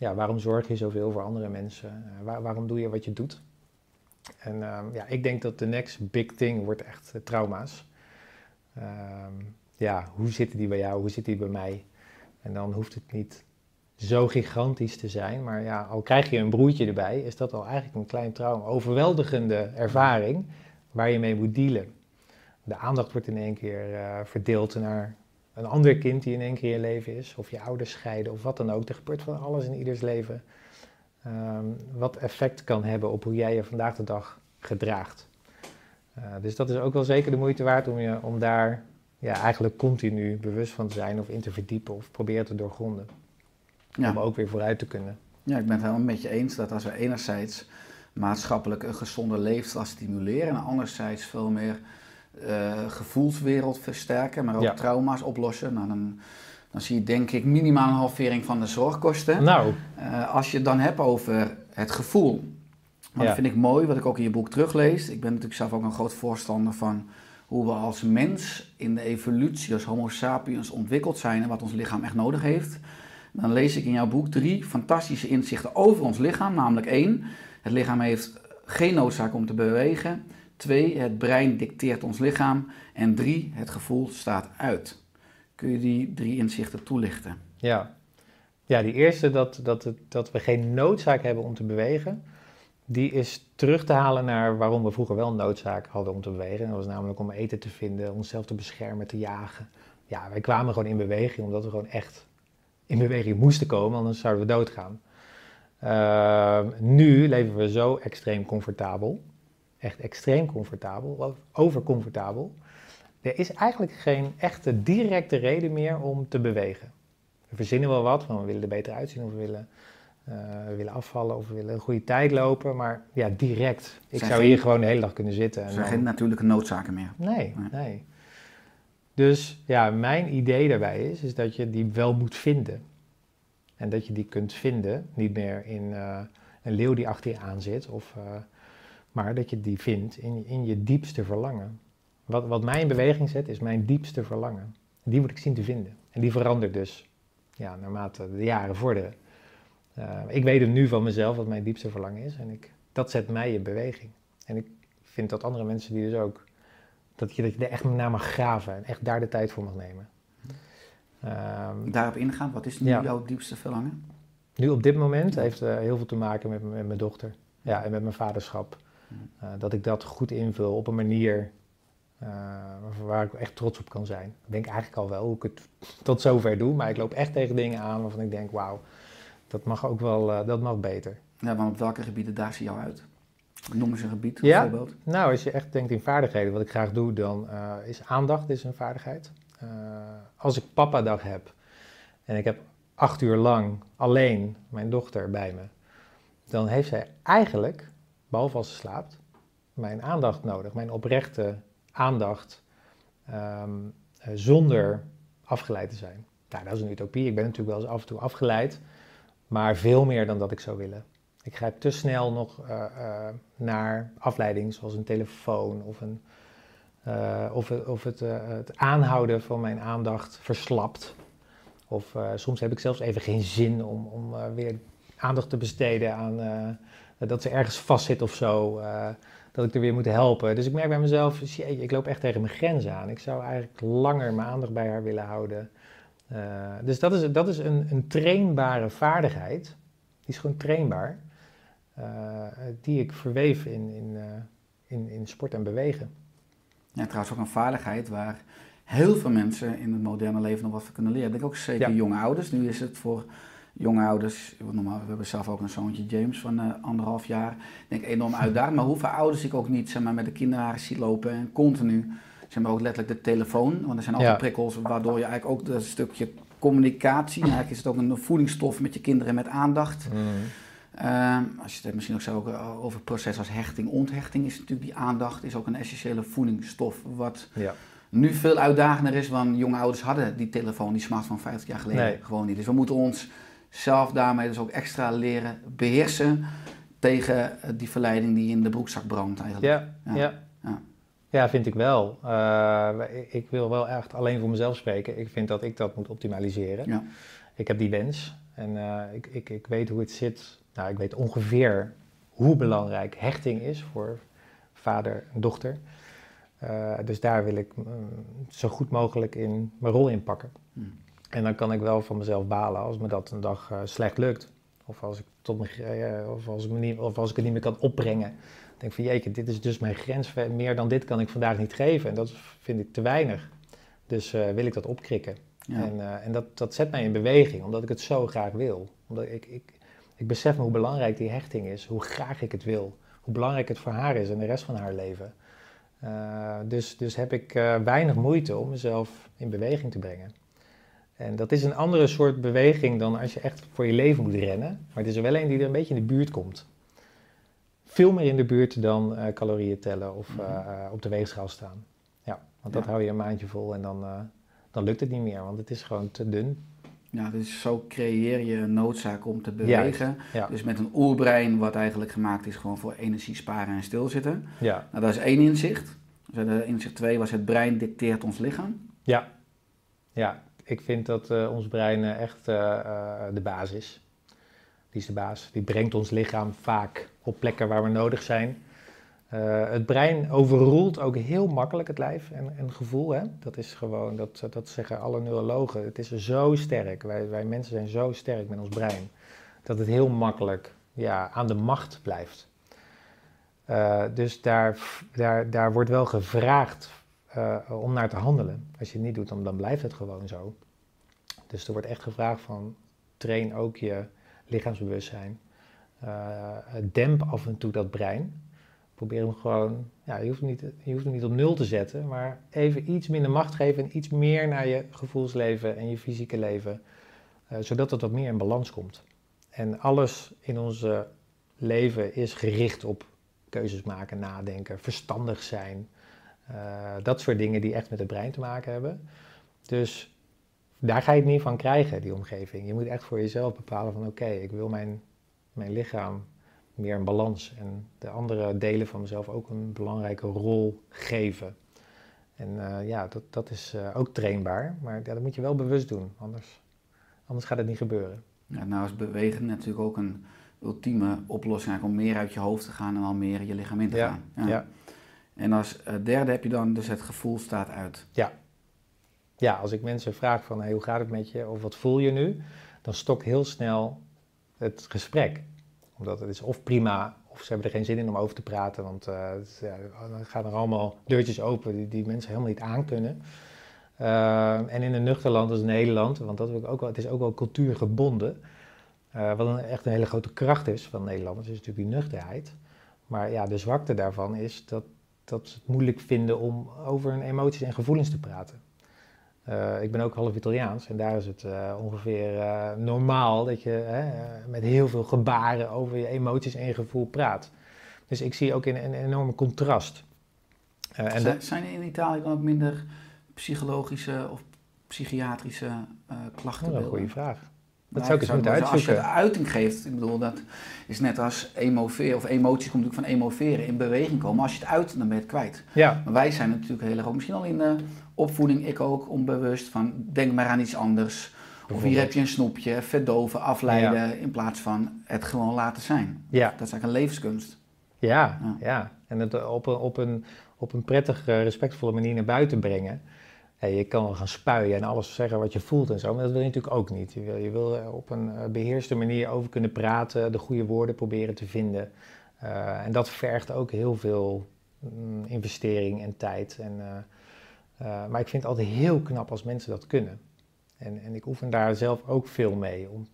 ja, waarom zorg je zoveel voor andere mensen? Waar, waarom doe je wat je doet? En uh, ja, ik denk dat de next big thing wordt echt trauma's. Ehm, ja, hoe zitten die bij jou? Hoe zitten die bij mij? En dan hoeft het niet zo gigantisch te zijn. Maar ja, al krijg je een broertje erbij, is dat al eigenlijk een klein trauma. Overweldigende ervaring waar je mee moet dealen. De aandacht wordt in één keer uh, verdeeld naar een ander kind die in één keer in je leven is. Of je ouders scheiden of wat dan ook. Er gebeurt van alles in ieders leven. Um, wat effect kan hebben op hoe jij je vandaag de dag gedraagt. Uh, dus dat is ook wel zeker de moeite waard om, je, om daar ja, eigenlijk continu bewust van te zijn of in te verdiepen of proberen te doorgronden. Ja. Om ook weer vooruit te kunnen. Ja, ik ben het helemaal met je eens dat als we enerzijds maatschappelijk een gezonde leefstijl stimuleren en anderzijds veel meer uh, gevoelswereld versterken, maar ook trauma's oplossen, nou, dan, dan zie je denk ik minimaal een halvering van de zorgkosten. Nou. Uh, als je het dan hebt over het gevoel. Dat vind ik mooi, wat ik ook in je boek teruglees. Ik ben natuurlijk zelf ook een groot voorstander van hoe we als mens in de evolutie als Homo sapiens ontwikkeld zijn en wat ons lichaam echt nodig heeft. Dan lees ik in jouw boek drie fantastische inzichten over ons lichaam. Namelijk één, het lichaam heeft geen noodzaak om te bewegen. Twee, het brein dicteert ons lichaam. En drie, het gevoel staat uit. Kun je die drie inzichten toelichten? Ja, ja die eerste, dat, dat, dat we geen noodzaak hebben om te bewegen, die is terug te halen naar waarom we vroeger wel noodzaak hadden om te bewegen. Dat was namelijk om eten te vinden, onszelf te beschermen, te jagen. Ja, wij kwamen gewoon in beweging omdat we gewoon echt in beweging moesten komen, anders zouden we doodgaan. Uh, nu leven we zo extreem comfortabel. Echt extreem comfortabel, overcomfortabel. Er is eigenlijk geen echte directe reden meer om te bewegen. We verzinnen wel wat, van we willen er beter uitzien of we willen, uh, we willen afvallen of we willen een goede tijd lopen. Maar ja, direct. Ik zou hier gewoon de hele dag kunnen zitten. Er zijn geen natuurlijke noodzaken meer. Nee, nee, nee. Dus ja, mijn idee daarbij is, is dat je die wel moet vinden. En dat je die kunt vinden, niet meer in uh, een leeuw die achter je aan zit, of, uh, maar dat je die vindt in, in je diepste verlangen. Wat, wat mij in beweging zet, is mijn diepste verlangen. Die moet ik zien te vinden. En die verandert dus ja, naarmate de jaren vorderen. Uh, ik weet het nu van mezelf wat mijn diepste verlangen is. En ik, dat zet mij in beweging. En ik vind dat andere mensen die dus ook, dat je, dat je er echt naar mag graven en echt daar de tijd voor mag nemen. Um, Daarop ingaan, wat is nu jouw diepste verlangen? Nu op dit moment heeft uh, heel veel te maken met, met, mijn dochter ja, en met mijn vaderschap. Uh, dat ik dat goed invul op een manier uh, waar ik echt trots op kan zijn. Ik denk eigenlijk al wel hoe ik het tot zover doe, maar ik loop echt tegen dingen aan waarvan ik denk, wauw, dat mag ook wel, dat mag beter. Ja, maar op welke gebieden daar zie je jou uit? Noem eens een gebied ja, bijvoorbeeld. Nou, als je echt denkt in vaardigheden, wat ik graag doe, dan is aandacht is een vaardigheid. Als ik papa-dag heb en ik heb acht uur lang alleen mijn dochter bij me, dan heeft zij eigenlijk, behalve als ze slaapt, mijn aandacht nodig, mijn oprechte aandacht, um, zonder afgeleid te zijn. Nou, dat is een utopie. Ik ben natuurlijk wel eens af en toe afgeleid, maar veel meer dan dat ik zou willen. Ik grijp te snel nog uh, uh, naar afleiding, zoals een telefoon of een of, of het, het, aanhouden van mijn aandacht verslapt. Of soms heb ik zelfs even geen zin om, om weer aandacht te besteden aan dat ze ergens vastzit of zo. dat ik er weer moet helpen. Dus ik merk bij mezelf, ik loop echt tegen mijn grenzen aan. Ik zou eigenlijk langer mijn aandacht bij haar willen houden. dus dat is, dat is een, een trainbare vaardigheid. Die is gewoon trainbaar. die ik verweef in, in, in, in sport en bewegen. Ja, trouwens ook een vaardigheid waar heel veel mensen in het moderne leven nog wat van kunnen leren. Ik denk ook zeker jonge ouders. Nu is het voor jonge ouders, normaal, we hebben zelf ook een zoontje James van uh, anderhalf jaar. Ik denk enorm uitdagend. Maar hoeveel ouders ik ook niet zeg maar, met de kinderen zie lopen en continu, zeg maar ook letterlijk de telefoon. Want er zijn altijd prikkels waardoor je eigenlijk ook dat stukje communicatie, eigenlijk is het ook een voedingsstof met je kinderen met aandacht. Mm. Uh, als je het misschien ook zo eh, over processen als hechting, onthechting, is natuurlijk die aandacht is ook een essentiële voedingsstof. Wat ja. nu veel uitdagender is, want jonge ouders hadden die telefoon, die smartphone 50 jaar geleden gewoon niet. Dus we moeten ons zelf daarmee dus ook extra leren beheersen tegen eh, die verleiding die in de broekzak brandt eigenlijk. Ja, ja. ja. Ja, vind ik wel. Uh, ik wil wel echt alleen voor mezelf spreken. Ik vind dat ik dat moet optimaliseren. Ja. Ik heb die wens en uh, ik, ik, ik weet hoe het zit. Nou, ik weet ongeveer hoe belangrijk hechting is voor vader en dochter. Uh, dus daar wil ik zo goed mogelijk in mijn rol in pakken. Hmm. En dan kan ik wel van mezelf balen als me dat een dag slecht lukt. Of als ik, tot me, of, als ik me niet, of als ik het niet meer kan opbrengen denk van jeetje, dit is dus mijn grens. Meer dan dit kan ik vandaag niet geven. En dat vind ik te weinig. Dus uh, wil ik dat opkrikken. Ja. En, uh, en dat, dat zet mij in beweging, omdat ik het zo graag wil. Omdat ik, ik, ik besef me hoe belangrijk die hechting is, hoe graag ik het wil. Hoe belangrijk het voor haar is en de rest van haar leven. Uh, dus, dus heb ik weinig moeite om mezelf in beweging te brengen. En dat is een andere soort beweging dan als je echt voor je leven moet rennen. Maar het is er wel een die er een beetje in de buurt komt veel meer in de buurt dan uh, calorieën tellen of uh, uh, op de weegschaal staan. Ja, want dat Ja. hou je een maandje vol en dan, dan lukt het niet meer, want het is gewoon te dun. Ja, dus zo creëer je een noodzaak om te bewegen. Ja, Dus met een oerbrein wat eigenlijk gemaakt is gewoon voor energie sparen en stilzitten. ja, Nou, dat is één inzicht. Dus inzicht twee was het brein dicteert ons lichaam. ja. ja. Ik vind dat eh, ons brein eh, echt eh, de baas is. Die is de baas. Die brengt ons lichaam vaak op plekken waar we nodig zijn. Het brein overroelt ook heel makkelijk het lijf en, en gevoel. Hè? Dat is gewoon, dat, dat zeggen alle neurologen. Het is zo sterk. Wij, wij mensen zijn zo sterk met ons brein. Dat het heel makkelijk ja, aan de macht blijft. Dus daar, daar, daar wordt wel gevraagd eh, om naar te handelen. Als je het niet doet, dan, blijft het gewoon zo. Dus er wordt echt gevraagd van train ook je lichaamsbewustzijn. Eh, demp af en toe dat brein. Probeer hem gewoon, ja, je, hoeft hem niet, je hoeft hem niet op nul te zetten, maar even iets minder macht geven en iets meer naar je gevoelsleven en je fysieke leven, eh, zodat het wat meer in balans komt. En alles in ons leven is gericht op keuzes maken, nadenken, verstandig zijn. Uh, dat soort dingen die echt met het brein te maken hebben. Dus daar ga je het niet van krijgen, die omgeving. Je moet echt voor jezelf bepalen van oké, ik wil mijn, mijn lichaam meer in balans. En de andere delen van mezelf ook een belangrijke rol geven. En uh, ja, dat, dat is uh, ook trainbaar, maar ja, dat moet je wel bewust doen, anders, anders gaat het niet gebeuren. Ja, nou is bewegen natuurlijk ook een ultieme oplossing om meer uit je hoofd te gaan en al meer je lichaam in te ja, gaan. Ja. ja. En als uh, derde heb je dan dus het gevoel staat uit. Ja. Ja, als ik mensen vraag van hey, hoe gaat het met je of wat voel je nu, dan stokt heel snel het gesprek. Omdat het is of prima of ze hebben er geen zin in om over te praten, want ja, dan gaan er allemaal deurtjes open die, die mensen helemaal niet aankunnen. Uh, en in een nuchter land als Nederland, want dat is ook wel, het is ook wel cultuurgebonden, wat een, echt een hele grote kracht is van Nederlanders, is natuurlijk die nuchterheid. Maar ja, de zwakte daarvan is dat, dat ze het moeilijk vinden om over hun emoties en gevoelens te praten. Uh, ik ben ook half Italiaans en daar is het uh, ongeveer uh, normaal dat je met heel veel gebaren over je emoties en je gevoel praat. Dus ik zie ook een, een enorme contrast. en zijn, zijn er in Italië dan ook minder psychologische of psychiatrische klachten? Dat is een goede vraag. Dat zou ik eens moeten Als je uitzoeken. het uiting geeft, ik bedoel, dat is net als emoveren, of emoties komt natuurlijk van emoveren, in beweging komen. Als je het uit, dan ben je het kwijt. Ja, Maar wij zijn natuurlijk heel erg, ook misschien al in de opvoeding, ik ook, onbewust, van denk maar aan iets anders. Of hier heb je een snoepje, verdoven, afleiden, in plaats van het gewoon laten zijn. ja, Dat is eigenlijk een levenskunst. ja, Ja. ja. En het op een, op een, op een prettige, respectvolle manier naar buiten brengen. Je kan wel gaan spuien en alles zeggen wat je voelt en zo, maar dat wil je natuurlijk ook niet. Je wil, je wil op een eh, beheerste manier over kunnen praten, de goede woorden proberen te vinden. Uh, en dat vergt ook heel veel mm, investering en tijd. En, maar ik vind het altijd heel knap als mensen dat kunnen. En, en ik oefen daar zelf ook veel mee om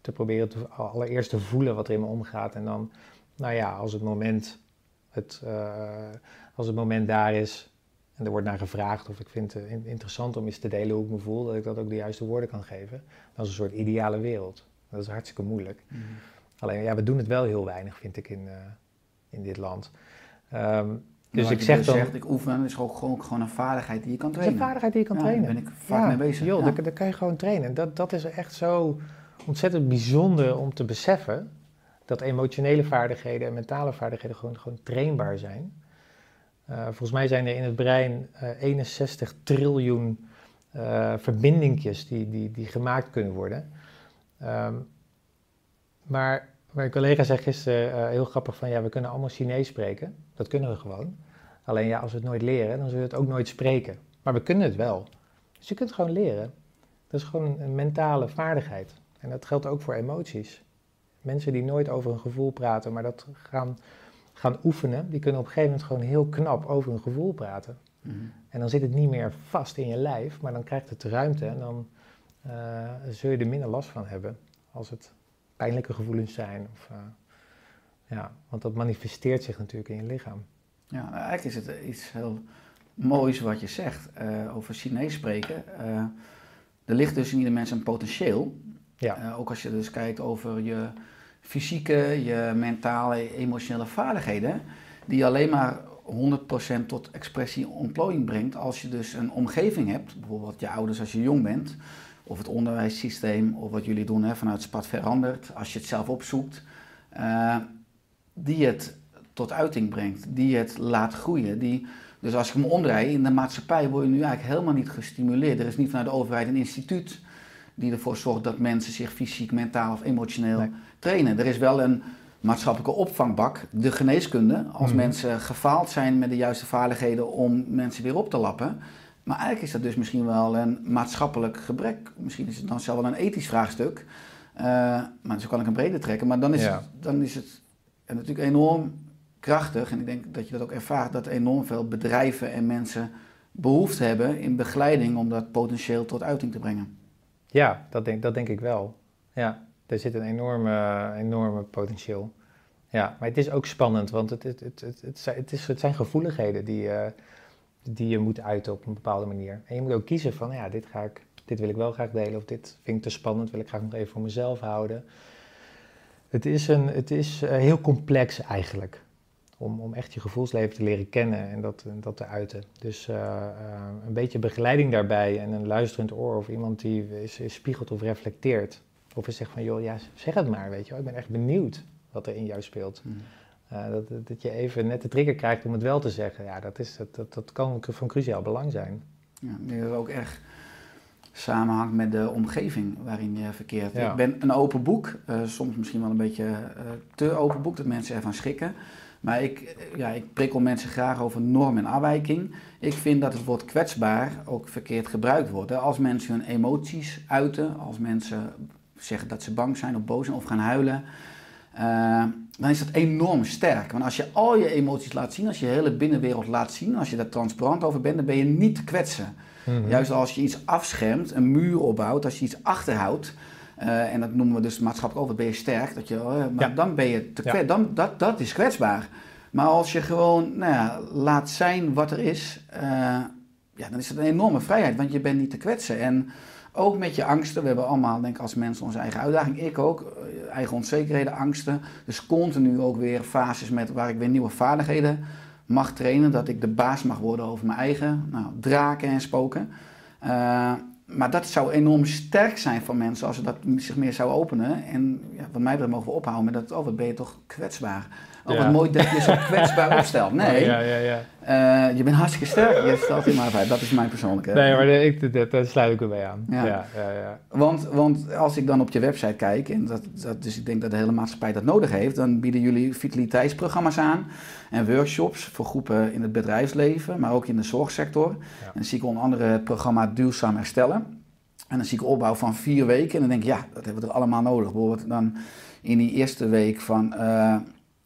te proberen allereerst te voelen wat er in me omgaat. En dan, nou ja, als het moment, het, als het moment daar is, en er wordt naar gevraagd of ik vind het interessant om eens te delen hoe ik me voel, dat ik dat ook de juiste woorden kan geven. Dat is een soort ideale wereld. Dat is hartstikke moeilijk. Mm. Alleen, ja, we doen het wel heel weinig, vind ik, in, uh, in dit land. Um, dus ik zeg dus dan... Zegt, ik oefen is ook gewoon, gewoon een vaardigheid die je kan trainen. Het is een vaardigheid die je kan ja, trainen. Daar ben ik vaak ja, mee bezig. Joh, ja. daar, daar kan je gewoon trainen. Dat, dat is echt zo ontzettend bijzonder om te beseffen, dat emotionele vaardigheden en mentale vaardigheden gewoon, gewoon trainbaar zijn. Eh, volgens mij zijn er in het brein eh, 61 triljoen uh, verbindingjes die, die, die gemaakt kunnen worden. Ehm, maar mijn collega zei gisteren heel grappig van ja, we kunnen allemaal Chinees spreken. Dat kunnen we gewoon. Alleen ja, als we het nooit leren, dan zullen we het ook nooit spreken. Maar we kunnen het wel. Dus je kunt gewoon leren. Dat is gewoon een mentale vaardigheid. En dat geldt ook voor emoties. Mensen die nooit over een gevoel praten, maar dat gaan, gaan oefenen, die kunnen op een gegeven moment gewoon heel knap over een gevoel praten. Mm -hmm. En dan zit het niet meer vast in je lijf, maar dan krijgt het ruimte en dan uh, zul je er minder last van hebben als het pijnlijke gevoelens zijn. Of, uh, ja, want dat manifesteert zich natuurlijk in je lichaam. Ja, nou, eigenlijk is het iets heel moois wat je zegt uh, over Chinees spreken. er ligt dus in ieder mens een potentieel. Ja. ook als je dus kijkt over je fysieke, je mentale, emotionele vaardigheden, die alleen maar 100% tot expressie ontplooiing brengt als je dus een omgeving hebt, bijvoorbeeld je ouders als je jong bent, of het onderwijssysteem, of wat jullie doen hè, vanuit SPAT verandert, als je het zelf opzoekt, uh, die het tot uiting brengt, die het laat groeien. Die, dus als ik hem omdraai, in de maatschappij word je nu eigenlijk helemaal niet gestimuleerd. Er is niet vanuit de overheid een instituut die ervoor zorgt dat mensen zich fysiek, mentaal of emotioneel nee. Trainen. Er is wel een maatschappelijke opvangbak, de geneeskunde, als mm. mensen gefaald zijn met de juiste vaardigheden om mensen weer op te lappen. Maar eigenlijk is dat dus misschien wel een maatschappelijk gebrek. Misschien is het dan zelf wel een ethisch vraagstuk. Uh, maar zo kan ik hem breder trekken. Maar dan is, ja. het, dan is het natuurlijk enorm krachtig. En ik denk dat je dat ook ervaart, dat enorm veel bedrijven en mensen behoefte hebben in begeleiding om dat potentieel tot uiting te brengen. Ja, dat denk, dat denk ik wel. Ja, er zit een enorme, enorme potentieel. Ja, maar het is ook spannend, want het, het, het, het, het, het, zijn gevoeligheden die, uh, die je moet uiten op een bepaalde manier. En je moet ook kiezen van, ja, dit, ga ik, dit wil ik wel graag delen of dit vind ik te spannend, wil ik graag nog even voor mezelf houden. Het is, een, het is uh, heel complex eigenlijk, om, om echt je gevoelsleven te leren kennen en dat, dat te uiten. Dus uh, een beetje begeleiding daarbij en een luisterend oor of iemand die is, is spiegelt of reflecteert. Of je zegt van, joh, ja, zeg het maar, weet je wel. Ik ben echt benieuwd wat er in jou speelt. Mm. Uh, dat, dat je even net de trigger krijgt om het wel te zeggen. Ja, dat, is, dat, dat, dat kan van cruciaal belang zijn. Ja, dat is ook echt samenhangt met de omgeving waarin je verkeert. Ja. Ik ben een open boek, uh, soms misschien wel een beetje uh, te open boek, dat mensen ervan schrikken. Maar ik, ja, ik prikkel mensen graag over norm en afwijking. Ik vind dat het woord kwetsbaar ook verkeerd gebruikt wordt. Hè. Als mensen hun emoties uiten, als mensen zeggen dat ze bang zijn of boos zijn of gaan huilen, uh, dan is dat enorm sterk. Want als je al je emoties laat zien, als je je hele binnenwereld laat zien, als je daar transparant over bent, dan ben je niet te kwetsen. Mm -hmm. Juist als je iets afschermt, een muur opbouwt, als je iets achterhoudt, uh, en dat noemen we dus maatschappelijk over, ben je sterk, dat je, uh, maar ja. dan ben je te kwetsbaar, ja. dan, dat, dat is kwetsbaar. Maar als je gewoon nou ja, laat zijn wat er is, uh, ja, dan is dat een enorme vrijheid, want je bent niet te kwetsen. En ook met je angsten. We hebben allemaal, denk ik, als mensen onze eigen uitdaging. Ik ook. eh, Eigen onzekerheden, angsten. Dus continu ook weer fases met waar ik weer nieuwe vaardigheden mag trainen. Dat ik de baas mag worden over mijn eigen nou, draken en spoken. Uh, maar dat zou enorm sterk zijn voor mensen als ze dat zich meer zouden openen. En ja, wat mij betreft mogen we ophouden met dat, oh wat ben je toch kwetsbaar. Oh wat mooi dat je zo kwetsbaar opstelt. Nee, Ja, ja, ja. eh, je bent hartstikke sterk. Je stelt je maar bij. Dat is mijn persoonlijke... Nee, maar ik, dat, daar sluit ik erbij aan. Ja. Ja, ja, ja. Want, want als ik dan op je website kijk, en dat, dat, dus ik denk dat de hele maatschappij dat nodig heeft, dan bieden jullie vitaliteitsprogramma's aan en workshops voor groepen in het bedrijfsleven, maar ook in de zorgsector. En dan zie ik onder andere het programma Duurzaam Herstellen. En dan zie ik opbouw van vier weken en dan denk ik, ja, dat hebben we er allemaal nodig. Bijvoorbeeld dan in die eerste week van, eh,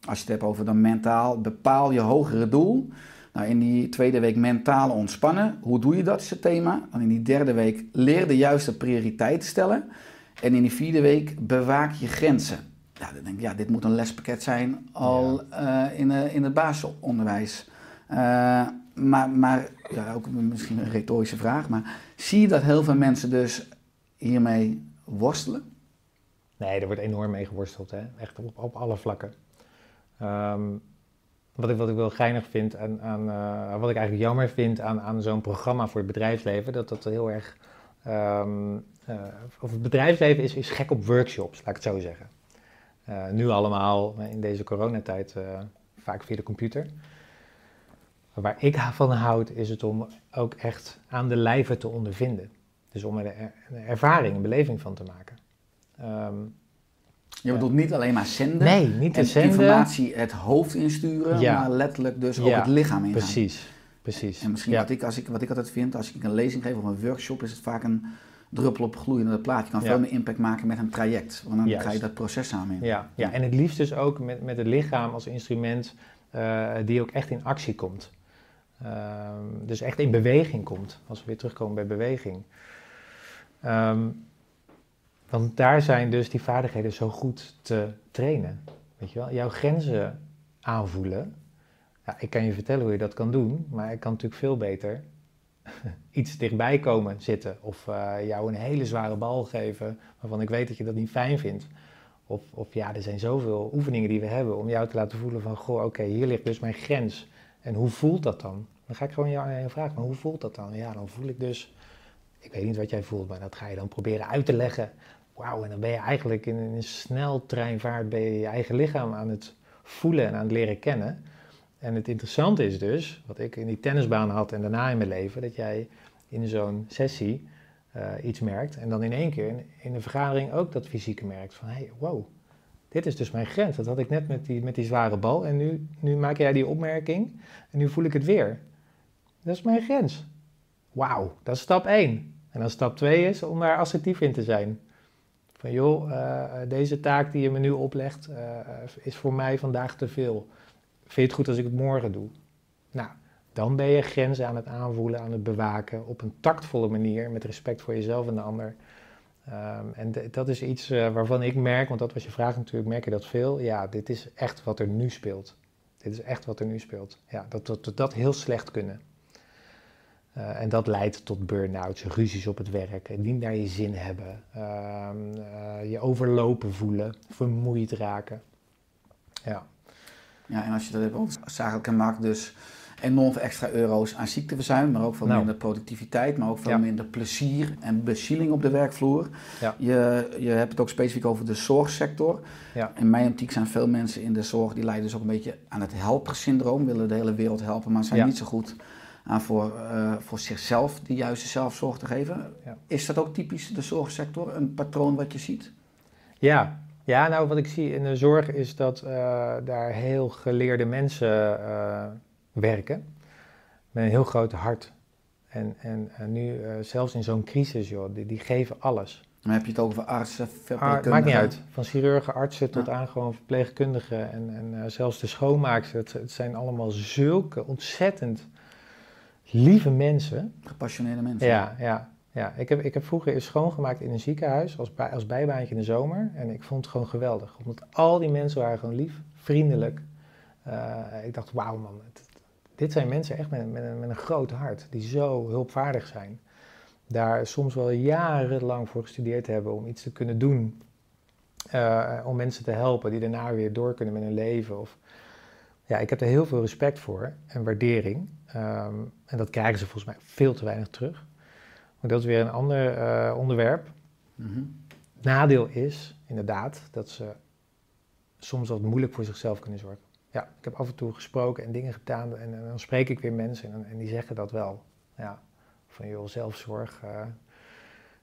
als je het hebt over dan mentaal, bepaal je hogere doel. Nou, in die tweede week mentaal ontspannen. Hoe doe je dat, is het thema. Dan in die derde week leer de juiste prioriteiten stellen. En in die vierde week bewaak je grenzen. Ja, dan denk ik, ja, dit moet een lespakket zijn al eh, in, in het basisonderwijs. Eh, maar, maar ja, ook misschien een retorische vraag, maar zie je dat heel veel mensen dus hiermee worstelen? Nee, er wordt enorm mee geworsteld, hè? echt op, op alle vlakken. Ehm, wat, ik, wat ik wel geinig vind, aan, aan, eh, wat ik eigenlijk jammer vind aan, aan zo'n programma voor het bedrijfsleven, dat dat heel erg. ehm, eh, of het bedrijfsleven is, is gek op workshops, laat ik het zo zeggen. Eh, nu allemaal in deze coronatijd vaak via de computer. Waar ik van houd, is het om ook echt aan de lijve te ondervinden. Dus om er een ervaring, een beleving van te maken. Ehm, Je bedoelt niet alleen maar zenden nee, niet en zenden. informatie het hoofd insturen, Ja. maar letterlijk dus ook het lichaam ingaan. Precies, precies. En misschien ja. wat, ik, als ik, wat ik altijd vind, als ik een lezing geef of een workshop, is het vaak een druppel op gloeiende plaat. Je kan veel meer impact maken met een traject, want dan Juist. ga je dat proces samen in. Ja, ja, en het liefst dus ook met, met het lichaam als instrument eh, die ook echt in actie komt. Ehm, dus echt in beweging komt, als we weer terugkomen bij beweging. Ehm, want daar zijn dus die vaardigheden zo goed te trainen. Weet je wel, jouw grenzen aanvoelen. Ja, ik kan je vertellen hoe je dat kan doen, maar ik kan natuurlijk veel beter iets dichtbij komen zitten. Of eh, jou een hele zware bal geven waarvan ik weet dat je dat niet fijn vindt. Of, of ja, er zijn zoveel oefeningen die we hebben om jou te laten voelen van, goh, oké, hier ligt dus mijn grens. En hoe voelt dat dan? Dan ga ik gewoon jou aan je vragen, maar hoe voelt dat dan? Ja, dan voel ik dus, ik weet niet wat jij voelt, maar dat ga je dan proberen uit te leggen. Wauw, en dan ben je eigenlijk in een sneltreinvaart ben je je eigen lichaam aan het voelen en aan het leren kennen. En het interessante is dus, wat ik in die tennisbaan had en daarna in mijn leven, dat jij in zo'n sessie eh, iets merkt en dan in één keer in, een vergadering ook dat fysieke merkt. Van hey, wow, dit is dus mijn grens. Dat had ik net met die, met die zware bal en nu, nu maak jij die opmerking en nu voel ik het weer. Dat is mijn grens. Wauw, dat is stap 1. En dan stap 2 is om daar assertief in te zijn. Van joh, eh, deze taak die je me nu oplegt eh, is voor mij vandaag te veel. Vind je het goed als ik het morgen doe? Nou, dan ben je grenzen aan het aanvoelen, aan het bewaken op een tactvolle manier, met respect voor jezelf en de ander. Ehm, en dat is iets eh, waarvan ik merk, want dat was je vraag natuurlijk, merk je dat veel? Ja, dit is echt wat er nu speelt. Dit is echt wat er nu speelt. Ja, dat dat, dat, dat heel slecht kunnen. Eh, en dat leidt tot burn-outs, ruzies op het werk, niet naar je zin hebben, eh, je overlopen voelen, vermoeid raken. Ja, Ja, en als je dat hebt over zakelijke markt, dus enorm veel extra euro's aan ziekteverzuim, maar ook veel Nou. minder productiviteit, maar ook veel Ja. minder plezier en bezieling op de werkvloer. Ja. Je, je hebt het ook specifiek over de zorgsector. Ja. In mijn optiek zijn veel mensen in de zorg die lijden dus ook een beetje aan het helpersyndroom, willen de hele wereld helpen, maar zijn niet zo goed aan voor, eh, voor zichzelf de juiste zelfzorg te geven. Ja. Is dat ook typisch de zorgsector, een patroon wat je ziet? Ja. ja, nou wat ik zie in de zorg is dat eh, daar heel geleerde mensen eh, werken. Met een heel groot hart. En, en, en nu zelfs in zo'n crisis, joh, die, die geven alles. Dan heb je het over artsen, Ah, verpleegkundigen. maakt niet uit. Van chirurgen, artsen tot Ja. aan gewoon verpleegkundigen en, en zelfs de schoonmaakers. Het, het zijn allemaal zulke ontzettend lieve mensen. Gepassioneerde mensen. Ja, ja, ja. Ik, heb, ik heb vroeger eens schoongemaakt in een ziekenhuis als, bij, als bijbaantje in de zomer. En ik vond het gewoon geweldig. Omdat al die mensen waren gewoon lief, vriendelijk. Eh, ik dacht, wauw man, het- dit zijn mensen echt met, met, een, met een groot hart. Die zo hulpvaardig zijn. Daar soms wel jarenlang voor gestudeerd hebben om iets te kunnen doen. eh, om mensen te helpen die daarna weer door kunnen met hun leven. Of, ja, ik heb er heel veel respect voor en waardering. Ehm, en dat krijgen ze volgens mij veel te weinig terug. Maar dat is weer een ander eh, onderwerp. Mhm. Nadeel is inderdaad dat ze soms wat moeilijk voor zichzelf kunnen zorgen. Ja, ik heb af en toe gesproken en dingen gedaan en, en dan spreek ik weer mensen en, en die zeggen dat wel. Ja, van joh, zelfzorg. eh,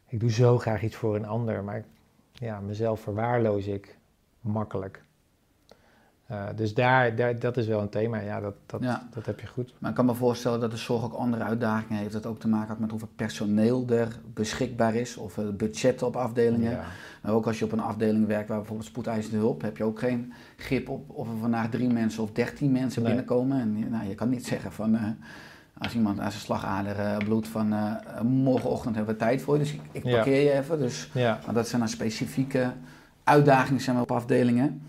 ik doe zo graag iets voor een ander, maar ja, mezelf verwaarloos ik makkelijk. Eh, dus daar, daar, dat is wel een thema, ja, dat, dat, Ja. dat heb je goed. Maar ik kan me voorstellen dat de zorg ook andere uitdagingen heeft. Dat ook te maken had met hoeveel personeel er beschikbaar is. Of het budget op afdelingen. Ja. Maar ook als je op een afdeling werkt waar bijvoorbeeld spoedeisende hulp. Heb je ook geen grip op of er vandaag drie mensen of dertien mensen Nee. binnenkomen. En je- nou, je kan niet zeggen van... eh, als iemand aan zijn slagader eh, bloedt van... eh, morgenochtend hebben we tijd voor je. Dus ik, ik Ja. parkeer je even. Dus Ja. maar dat zijn dan specifieke uitdagingen zeg maar, op afdelingen.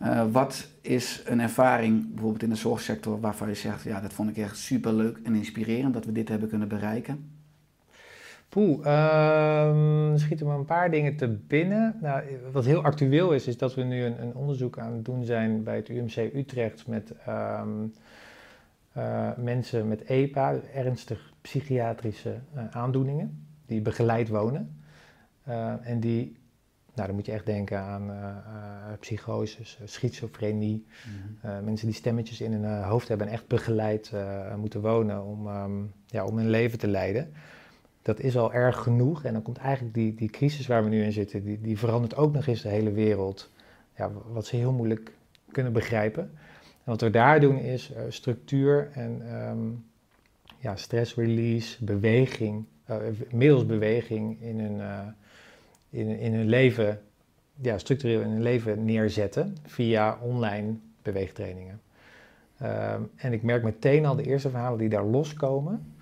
Eh, wat is een ervaring bijvoorbeeld in de zorgsector waarvan je zegt, ja, dat vond ik echt super leuk en inspirerend dat we dit hebben kunnen bereiken? Poeh, ehm, er schieten me een paar dingen te binnen. Nou, wat heel actueel is, is dat we nu een, een onderzoek aan het doen zijn bij het UMC Utrecht met ehm, eh, mensen met EPA, ernstig psychiatrische eh, aandoeningen, die begeleid wonen. En die Nou, dan moet je echt denken aan uh, psychoses, schizofrenie. Mhm. mensen die stemmetjes in hun hoofd hebben en echt begeleid moeten wonen om, um, ja, om hun leven te leiden. Dat is al erg genoeg. En dan komt eigenlijk die, die crisis waar we nu in zitten, die, die verandert ook nog eens de hele wereld. Ja, wat ze heel moeilijk kunnen begrijpen. En wat we daar doen is structuur en um, ja, stress release, beweging, middels beweging in hun in, in hun leven, ja, structureel in hun leven neerzetten via online beweegtrainingen. Ehm, en ik merk meteen al de eerste verhalen die daar loskomen,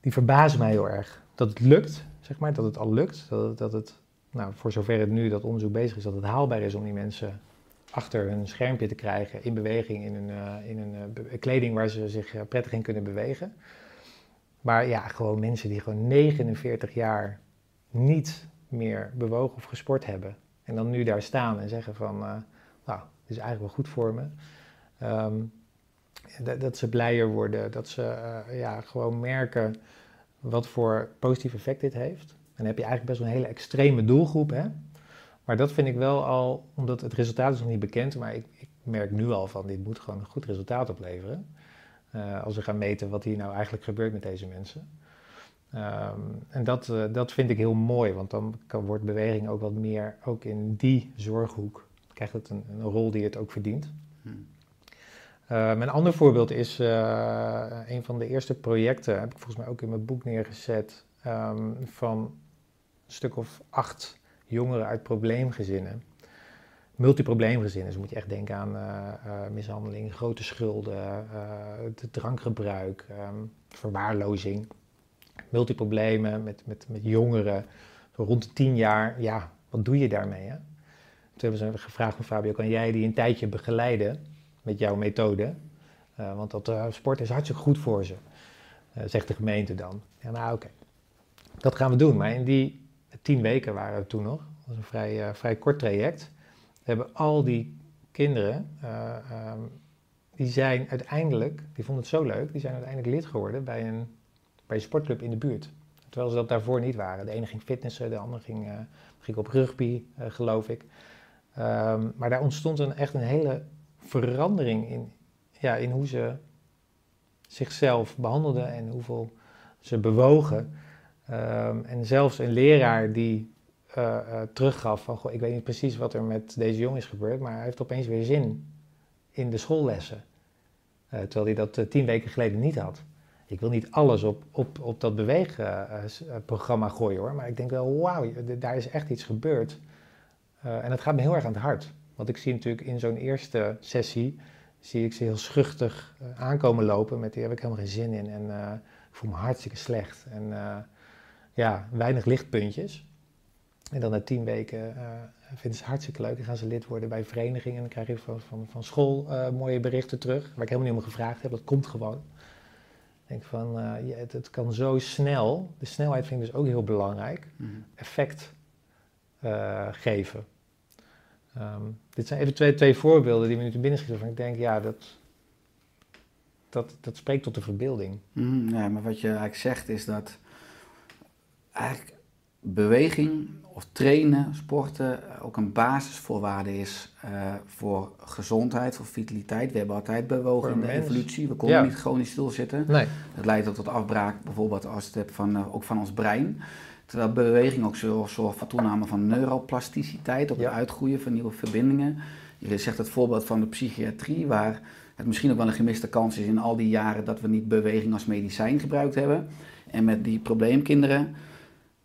die verbazen mij heel erg. Dat het lukt, zeg maar, dat het al lukt. Dat het, dat het nou, voor zover het nu dat onderzoek bezig is, dat het haalbaar is om die mensen achter hun schermpje te krijgen in beweging, in een, uh, in een uh, kleding waar ze zich uh, prettig in kunnen bewegen. Maar ja, gewoon mensen die gewoon 49 jaar niet meer bewogen of gesport hebben. En dan nu daar staan en zeggen van, uh, nou, dit is eigenlijk wel goed voor me. Ehm, dat, dat, ze blijer worden, dat ze uh, ja, gewoon merken wat voor positief effect dit heeft. En dan heb je eigenlijk best wel een hele extreme doelgroep. Hè? Maar dat vind ik wel al, omdat het resultaat is nog niet bekend, maar ik, ik merk nu al van dit moet gewoon een goed resultaat opleveren. Uh, als we gaan meten wat hier nou eigenlijk gebeurt met deze mensen. Ehm, en dat, uh, dat vind ik heel mooi, want dan kan, wordt beweging ook wat meer, ook in die zorghoek, krijgt het een, een rol die het ook verdient. Hmm. Um, een ander voorbeeld is uh, een van de eerste projecten, heb ik volgens mij ook in mijn boek neergezet, um, van een stuk of acht jongeren uit probleemgezinnen. Multiprobleemgezinnen, dus moet je echt denken aan uh, mishandeling, grote schulden, drankgebruik, verwaarlozing multiproblemen met, met, met jongeren, zo rond de tien jaar. Ja, wat doe je daarmee? Hè? Toen hebben ze gevraagd van Fabio, kan jij die een tijdje begeleiden met jouw methode? Uh, want dat uh, sport is hartstikke goed voor ze, uh, zegt de gemeente dan. Ja, nou oké, dat gaan we doen. Maar in die tien weken waren we toen nog, dat was een vrij, vrij kort traject, hebben al die kinderen, um, die zijn uiteindelijk, die vonden het zo leuk, die zijn uiteindelijk lid geworden bij een bij een sportclub in de buurt. Terwijl ze dat daarvoor niet waren. De ene ging fitnessen, de andere ging, uh, ging op rugby, uh, geloof ik. Um, maar daar ontstond een, echt een hele verandering in, ja, in hoe ze zichzelf behandelden en hoeveel ze bewogen. Um, en zelfs een leraar die uh, teruggaf van, goh, ik weet niet precies wat er met deze jongen is gebeurd, maar hij heeft opeens weer zin in de schoollessen. terwijl hij dat tien weken geleden niet had ik wil niet alles op, op, op dat beweegprogramma gooien hoor, maar ik denk wel, wauw, daar is echt iets gebeurd. Uh, en dat gaat me heel erg aan het hart. Want ik zie natuurlijk in zo'n eerste sessie, zie ik ze heel schuchtig aankomen lopen met, hier heb ik helemaal geen zin in en uh, ik voel me hartstikke slecht. En ja, weinig lichtpuntjes. En dan na tien weken vinden ze hartstikke leuk en gaan ze lid worden bij verenigingen. En dan krijg je van, van, van school mooie berichten terug, waar ik helemaal niet om gevraagd heb. Dat komt gewoon denk van, uh, ja, het, het, kan zo snel, de snelheid vind ik dus ook heel belangrijk, mhm. effect uh, geven. Um, dit zijn even twee, twee voorbeelden die me nu te binnen schieten. Van ik denk, ja, dat, dat, dat spreekt tot de verbeelding. Mm, ja, maar wat je eigenlijk zegt is dat eigenlijk beweging of trainen, sporten ook een basisvoorwaarde is uh, voor gezondheid, voor vitaliteit. We hebben altijd bewogen in de evolutie. We konden niet chronisch stilzitten. Nee. Dat leidt ook tot afbraak, bijvoorbeeld als het hebt van, uh, ook van ons brein. Terwijl beweging ook zorgt voor toename van neuroplasticiteit, op het uitgroeien van nieuwe verbindingen. Je zegt het voorbeeld van de psychiatrie, waar het misschien ook wel een gemiste kans is in al die jaren dat we niet beweging als medicijn gebruikt hebben. En met die probleemkinderen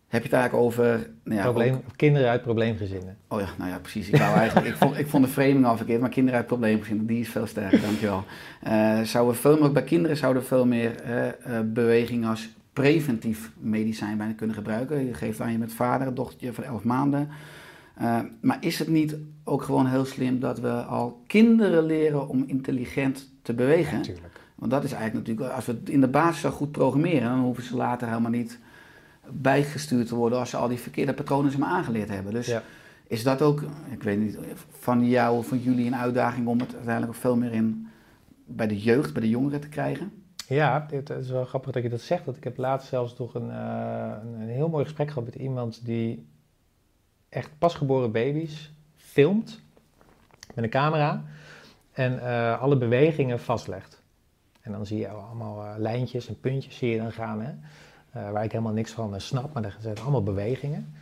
heb je het eigenlijk over... Nou ja, Probleem, kinderen uit probleemgezinnen. Oh ja, nou ja, precies. Ik, wou eigenlijk, ik, vond, ik vond de framing al verkeerd, maar kinderen uit probleemgezinnen, die is veel sterker, dankjewel. Uh, zouden veel meer, bij kinderen zouden we veel meer uh, beweging als preventief medicijn bijna kunnen gebruiken. Je geeft aan je met vader, een dochtertje van 11 maanden. maar is het niet ook gewoon heel slim dat we al kinderen leren om intelligent te bewegen? Natuurlijk. Want dat is eigenlijk natuurlijk, als we het in de basis zo goed programmeren, dan hoeven ze later helemaal niet bijgestuurd te worden als ze al die verkeerde patronen ze maar aangeleerd hebben. Dus ja. is dat ook, ik weet niet, van jou of van jullie een uitdaging om het uiteindelijk ook veel meer in bij de jeugd, bij de jongeren te krijgen? Ja, het is wel grappig dat je dat zegt. Want ik heb laatst zelfs toch een, uh, een, heel mooi gesprek gehad met iemand die echt pasgeboren baby's filmt met een camera en eh, alle bewegingen vastlegt. En dan zie je allemaal eh, lijntjes en puntjes zie je dan gaan, hè? Eh, waar ik helemaal niks van eh, snap, maar dat zijn allemaal bewegingen.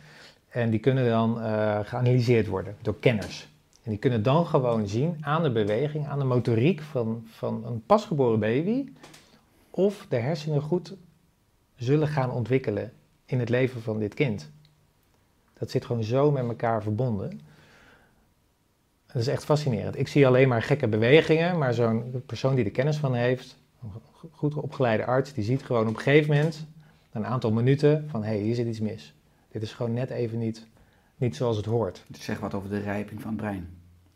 En die kunnen dan eh, geanalyseerd worden door kenners. En die kunnen dan gewoon zien aan de beweging, aan de motoriek van, van een pasgeboren baby, of de hersenen goed zullen gaan ontwikkelen in het leven van dit kind. Dat zit gewoon zo met elkaar verbonden. Dat is echt fascinerend. Ik zie alleen maar gekke bewegingen, maar zo'n persoon die er kennis van heeft, een goed opgeleide arts, die ziet gewoon op een gegeven moment, een aantal minuten, van hé, hey, hier zit iets mis. Dit is gewoon net even niet, niet zoals het hoort. Het zegt wat over de rijping van het brein.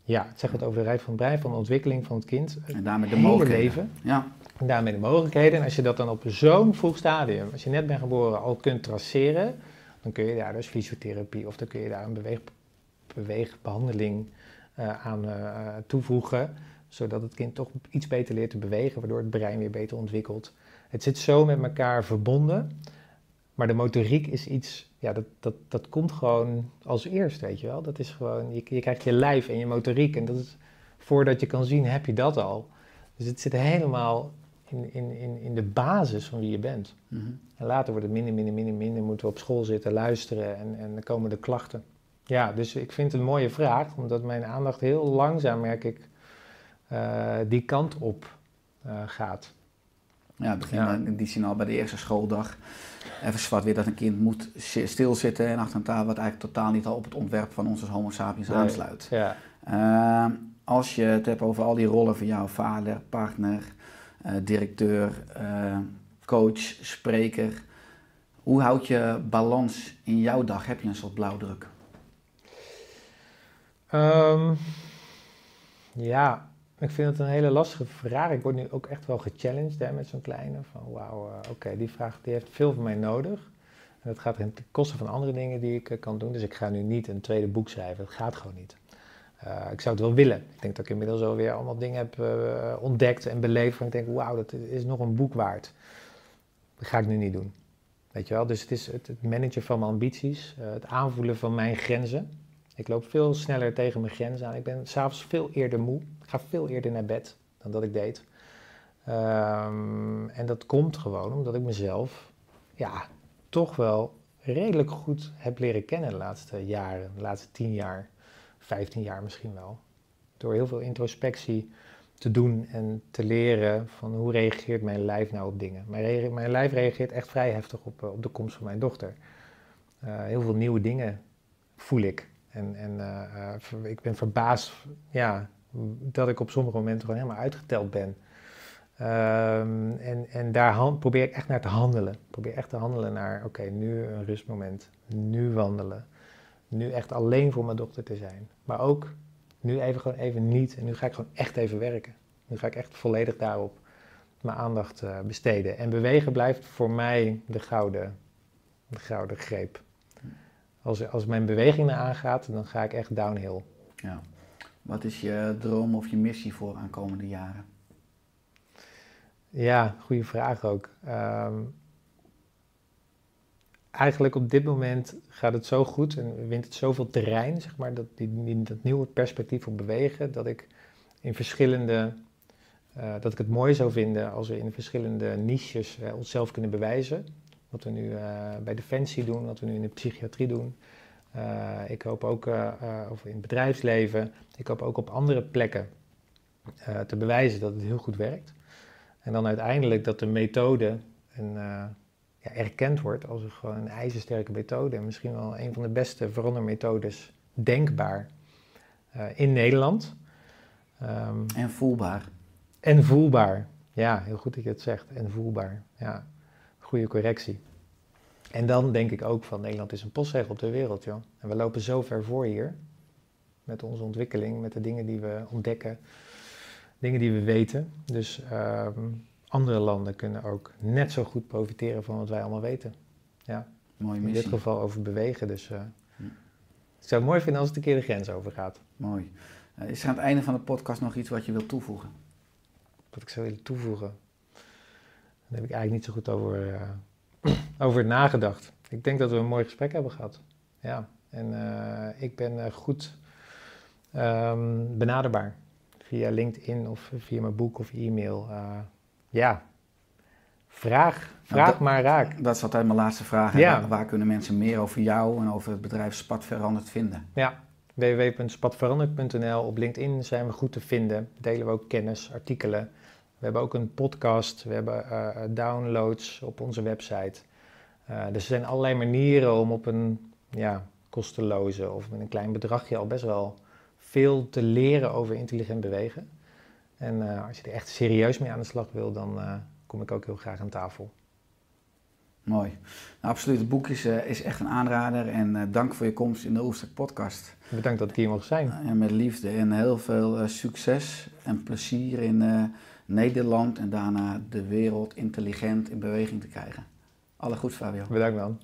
Ja, het zegt wat over de rijp van het brein, van de ontwikkeling van het kind. En daarmee de mogelijkheden. leven. Ja, En daarmee de mogelijkheden. En als je dat dan op zo'n vroeg stadium, als je net bent geboren, al kunt traceren, dan kun je daar dus fysiotherapie of dan kun je daar een beweeg, beweegbehandeling eh, aan eh, toevoegen, zodat het kind toch iets beter leert te bewegen, waardoor het brein weer beter ontwikkelt. Het zit zo met elkaar verbonden, maar de motoriek is iets, ja, dat, dat, dat komt gewoon als eerst, weet je wel. Dat is gewoon, je, je krijgt je lijf en je motoriek en dat is, voordat je kan zien, heb je dat al. Dus het zit helemaal in, in, in, in de basis van wie je bent. Mhm. En later wordt het minder, minder, minder, minder. Moeten we op school zitten, luisteren en, en dan komen de klachten. Ja, dus ik vind het een mooie vraag, omdat mijn aandacht heel langzaam, merk ik, eh, die kant op eh, gaat. Ja, het begint Ja. die zin al bij de eerste schooldag. Even zwart weer dat een kind moet zi- stilzitten en achter een tafel wat eigenlijk totaal niet al op het ontwerp van ons als homo sapiens Nee. aansluit. Ja, Ehm, als je het hebt over al die rollen van jou, vader, partner, eh, directeur, eh, coach, spreker. Hoe houd je balans in jouw dag? Heb je een soort blauwdruk? Ehm, ja, ik vind het een hele lastige vraag. Ik word nu ook echt wel gechallenged hè, met zo'n kleine. Van wauw, eh, oké, die vraag die heeft veel van mij nodig. En dat gaat ten koste van andere dingen die ik eh, kan doen. Dus ik ga nu niet een tweede boek schrijven. Dat gaat gewoon niet. Eh, ik zou het wel willen. Ik denk dat ik inmiddels alweer allemaal dingen heb ontdekt en beleefd. Van ik denk, wauw, dat is nog een boek waard. Dat ga ik nu niet doen. Weet je wel? Dus het is het, managen van mijn ambities. het aanvoelen van mijn grenzen. Ik loop veel sneller tegen mijn grenzen aan. Ik ben s'avonds veel eerder moe. Ik ga veel eerder naar bed dan dat ik deed. Ehm, en dat komt gewoon omdat ik mezelf ja, toch wel redelijk goed heb leren kennen de laatste jaren. De laatste tien jaar, vijftien jaar misschien wel. Door heel veel introspectie te doen en te leren van hoe reageert mijn lijf nou op dingen. Mijn, mijn lijf reageert echt vrij heftig op, eh, op de komst van mijn dochter. Eh, heel veel nieuwe dingen voel ik. En, en eh, eh, ik ben verbaasd ja, dat ik op sommige momenten gewoon helemaal uitgeteld ben. Ehm, en en daar probeer ik echt naar te handelen. Probeer echt te handelen naar, oké, nu een rustmoment. Nu wandelen. Nu echt alleen voor mijn dochter te zijn. Maar ook nu even gewoon even niet. En nu ga ik gewoon echt even werken. Nu ga ik echt volledig daarop mijn aandacht eh, besteden. En bewegen blijft voor mij de gouden, de gouden greep. Als, als mijn beweging naar aangaat, dan ga ik echt downhill. Ja. Wat is je droom of je missie voor aankomende jaren? Ja, goede vraag ook. Ehm, eigenlijk op dit moment gaat het zo goed en wint het zoveel terrein, zeg maar, dat, die, dat nieuwe perspectief op bewegen, dat ik in verschillende, eh, dat ik het mooi zou vinden als we in verschillende niches eh, onszelf kunnen bewijzen. Wat we nu eh, bij Defensie doen, wat we nu in de psychiatrie doen. Eh, ik hoop ook, eh, of in het bedrijfsleven, ik hoop ook op andere plekken te bewijzen dat het heel goed werkt. En dan uiteindelijk dat de methode een, ja, erkend wordt als een, gewoon een ijzersterke methode. En misschien wel een van de beste verandermethodes denkbaar in Nederland. Ehm, En voelbaar. en voelbaar. Ja, heel goed dat je het zegt. En voelbaar. Ja, goede correctie. En dan denk ik ook van Nederland is een postzegel op de wereld, joh. En we lopen zo ver voor hier. Met onze ontwikkeling, met de dingen die we ontdekken. Dingen die we weten. Dus ehm, andere landen kunnen ook net zo goed profiteren van wat wij allemaal weten. Mooie In dit missie. geval over bewegen. Dus eh, ik zou het mooi vinden als het een keer de grens overgaat. Mooi. Eh, is er aan het einde van de podcast nog iets wat je wilt toevoegen? Wat ik zou willen toevoegen. Daar heb ik eigenlijk niet zo goed over, eh, over nagedacht. Ik denk dat we een mooi gesprek hebben gehad. Ja, En eh, ik ben eh, goed ehm, benaderbaar via LinkedIn of via mijn boek of e-mail. Ja, vraag, vraag dat- maar raak. Dat is altijd mijn laatste vraag. Ja. Waar, waar kunnen mensen meer over jou en over het bedrijf Spat Veranderd vinden? Ja, www.spatveranderd.nl. Op LinkedIn zijn we goed te vinden. Delen we ook kennis, artikelen. We hebben ook een podcast. We hebben eh, downloads op onze website. Eh, dus er zijn allerlei manieren om op een ja, kosteloze of met een klein bedragje al best wel veel te leren over intelligent bewegen. En eh, als je er echt serieus mee aan de slag wil, dan eh, kom ik ook heel graag aan tafel. Mooi. Nou, absoluut, het boek is, eh, is echt een aanrader en eh, dank voor je komst in de Oerstek podcast. Bedankt dat ik hier mocht zijn. En met liefde en heel veel eh, succes en plezier in eh, Nederland en daarna de wereld intelligent in beweging te krijgen. Alle goeds, Fabio. Bedankt man.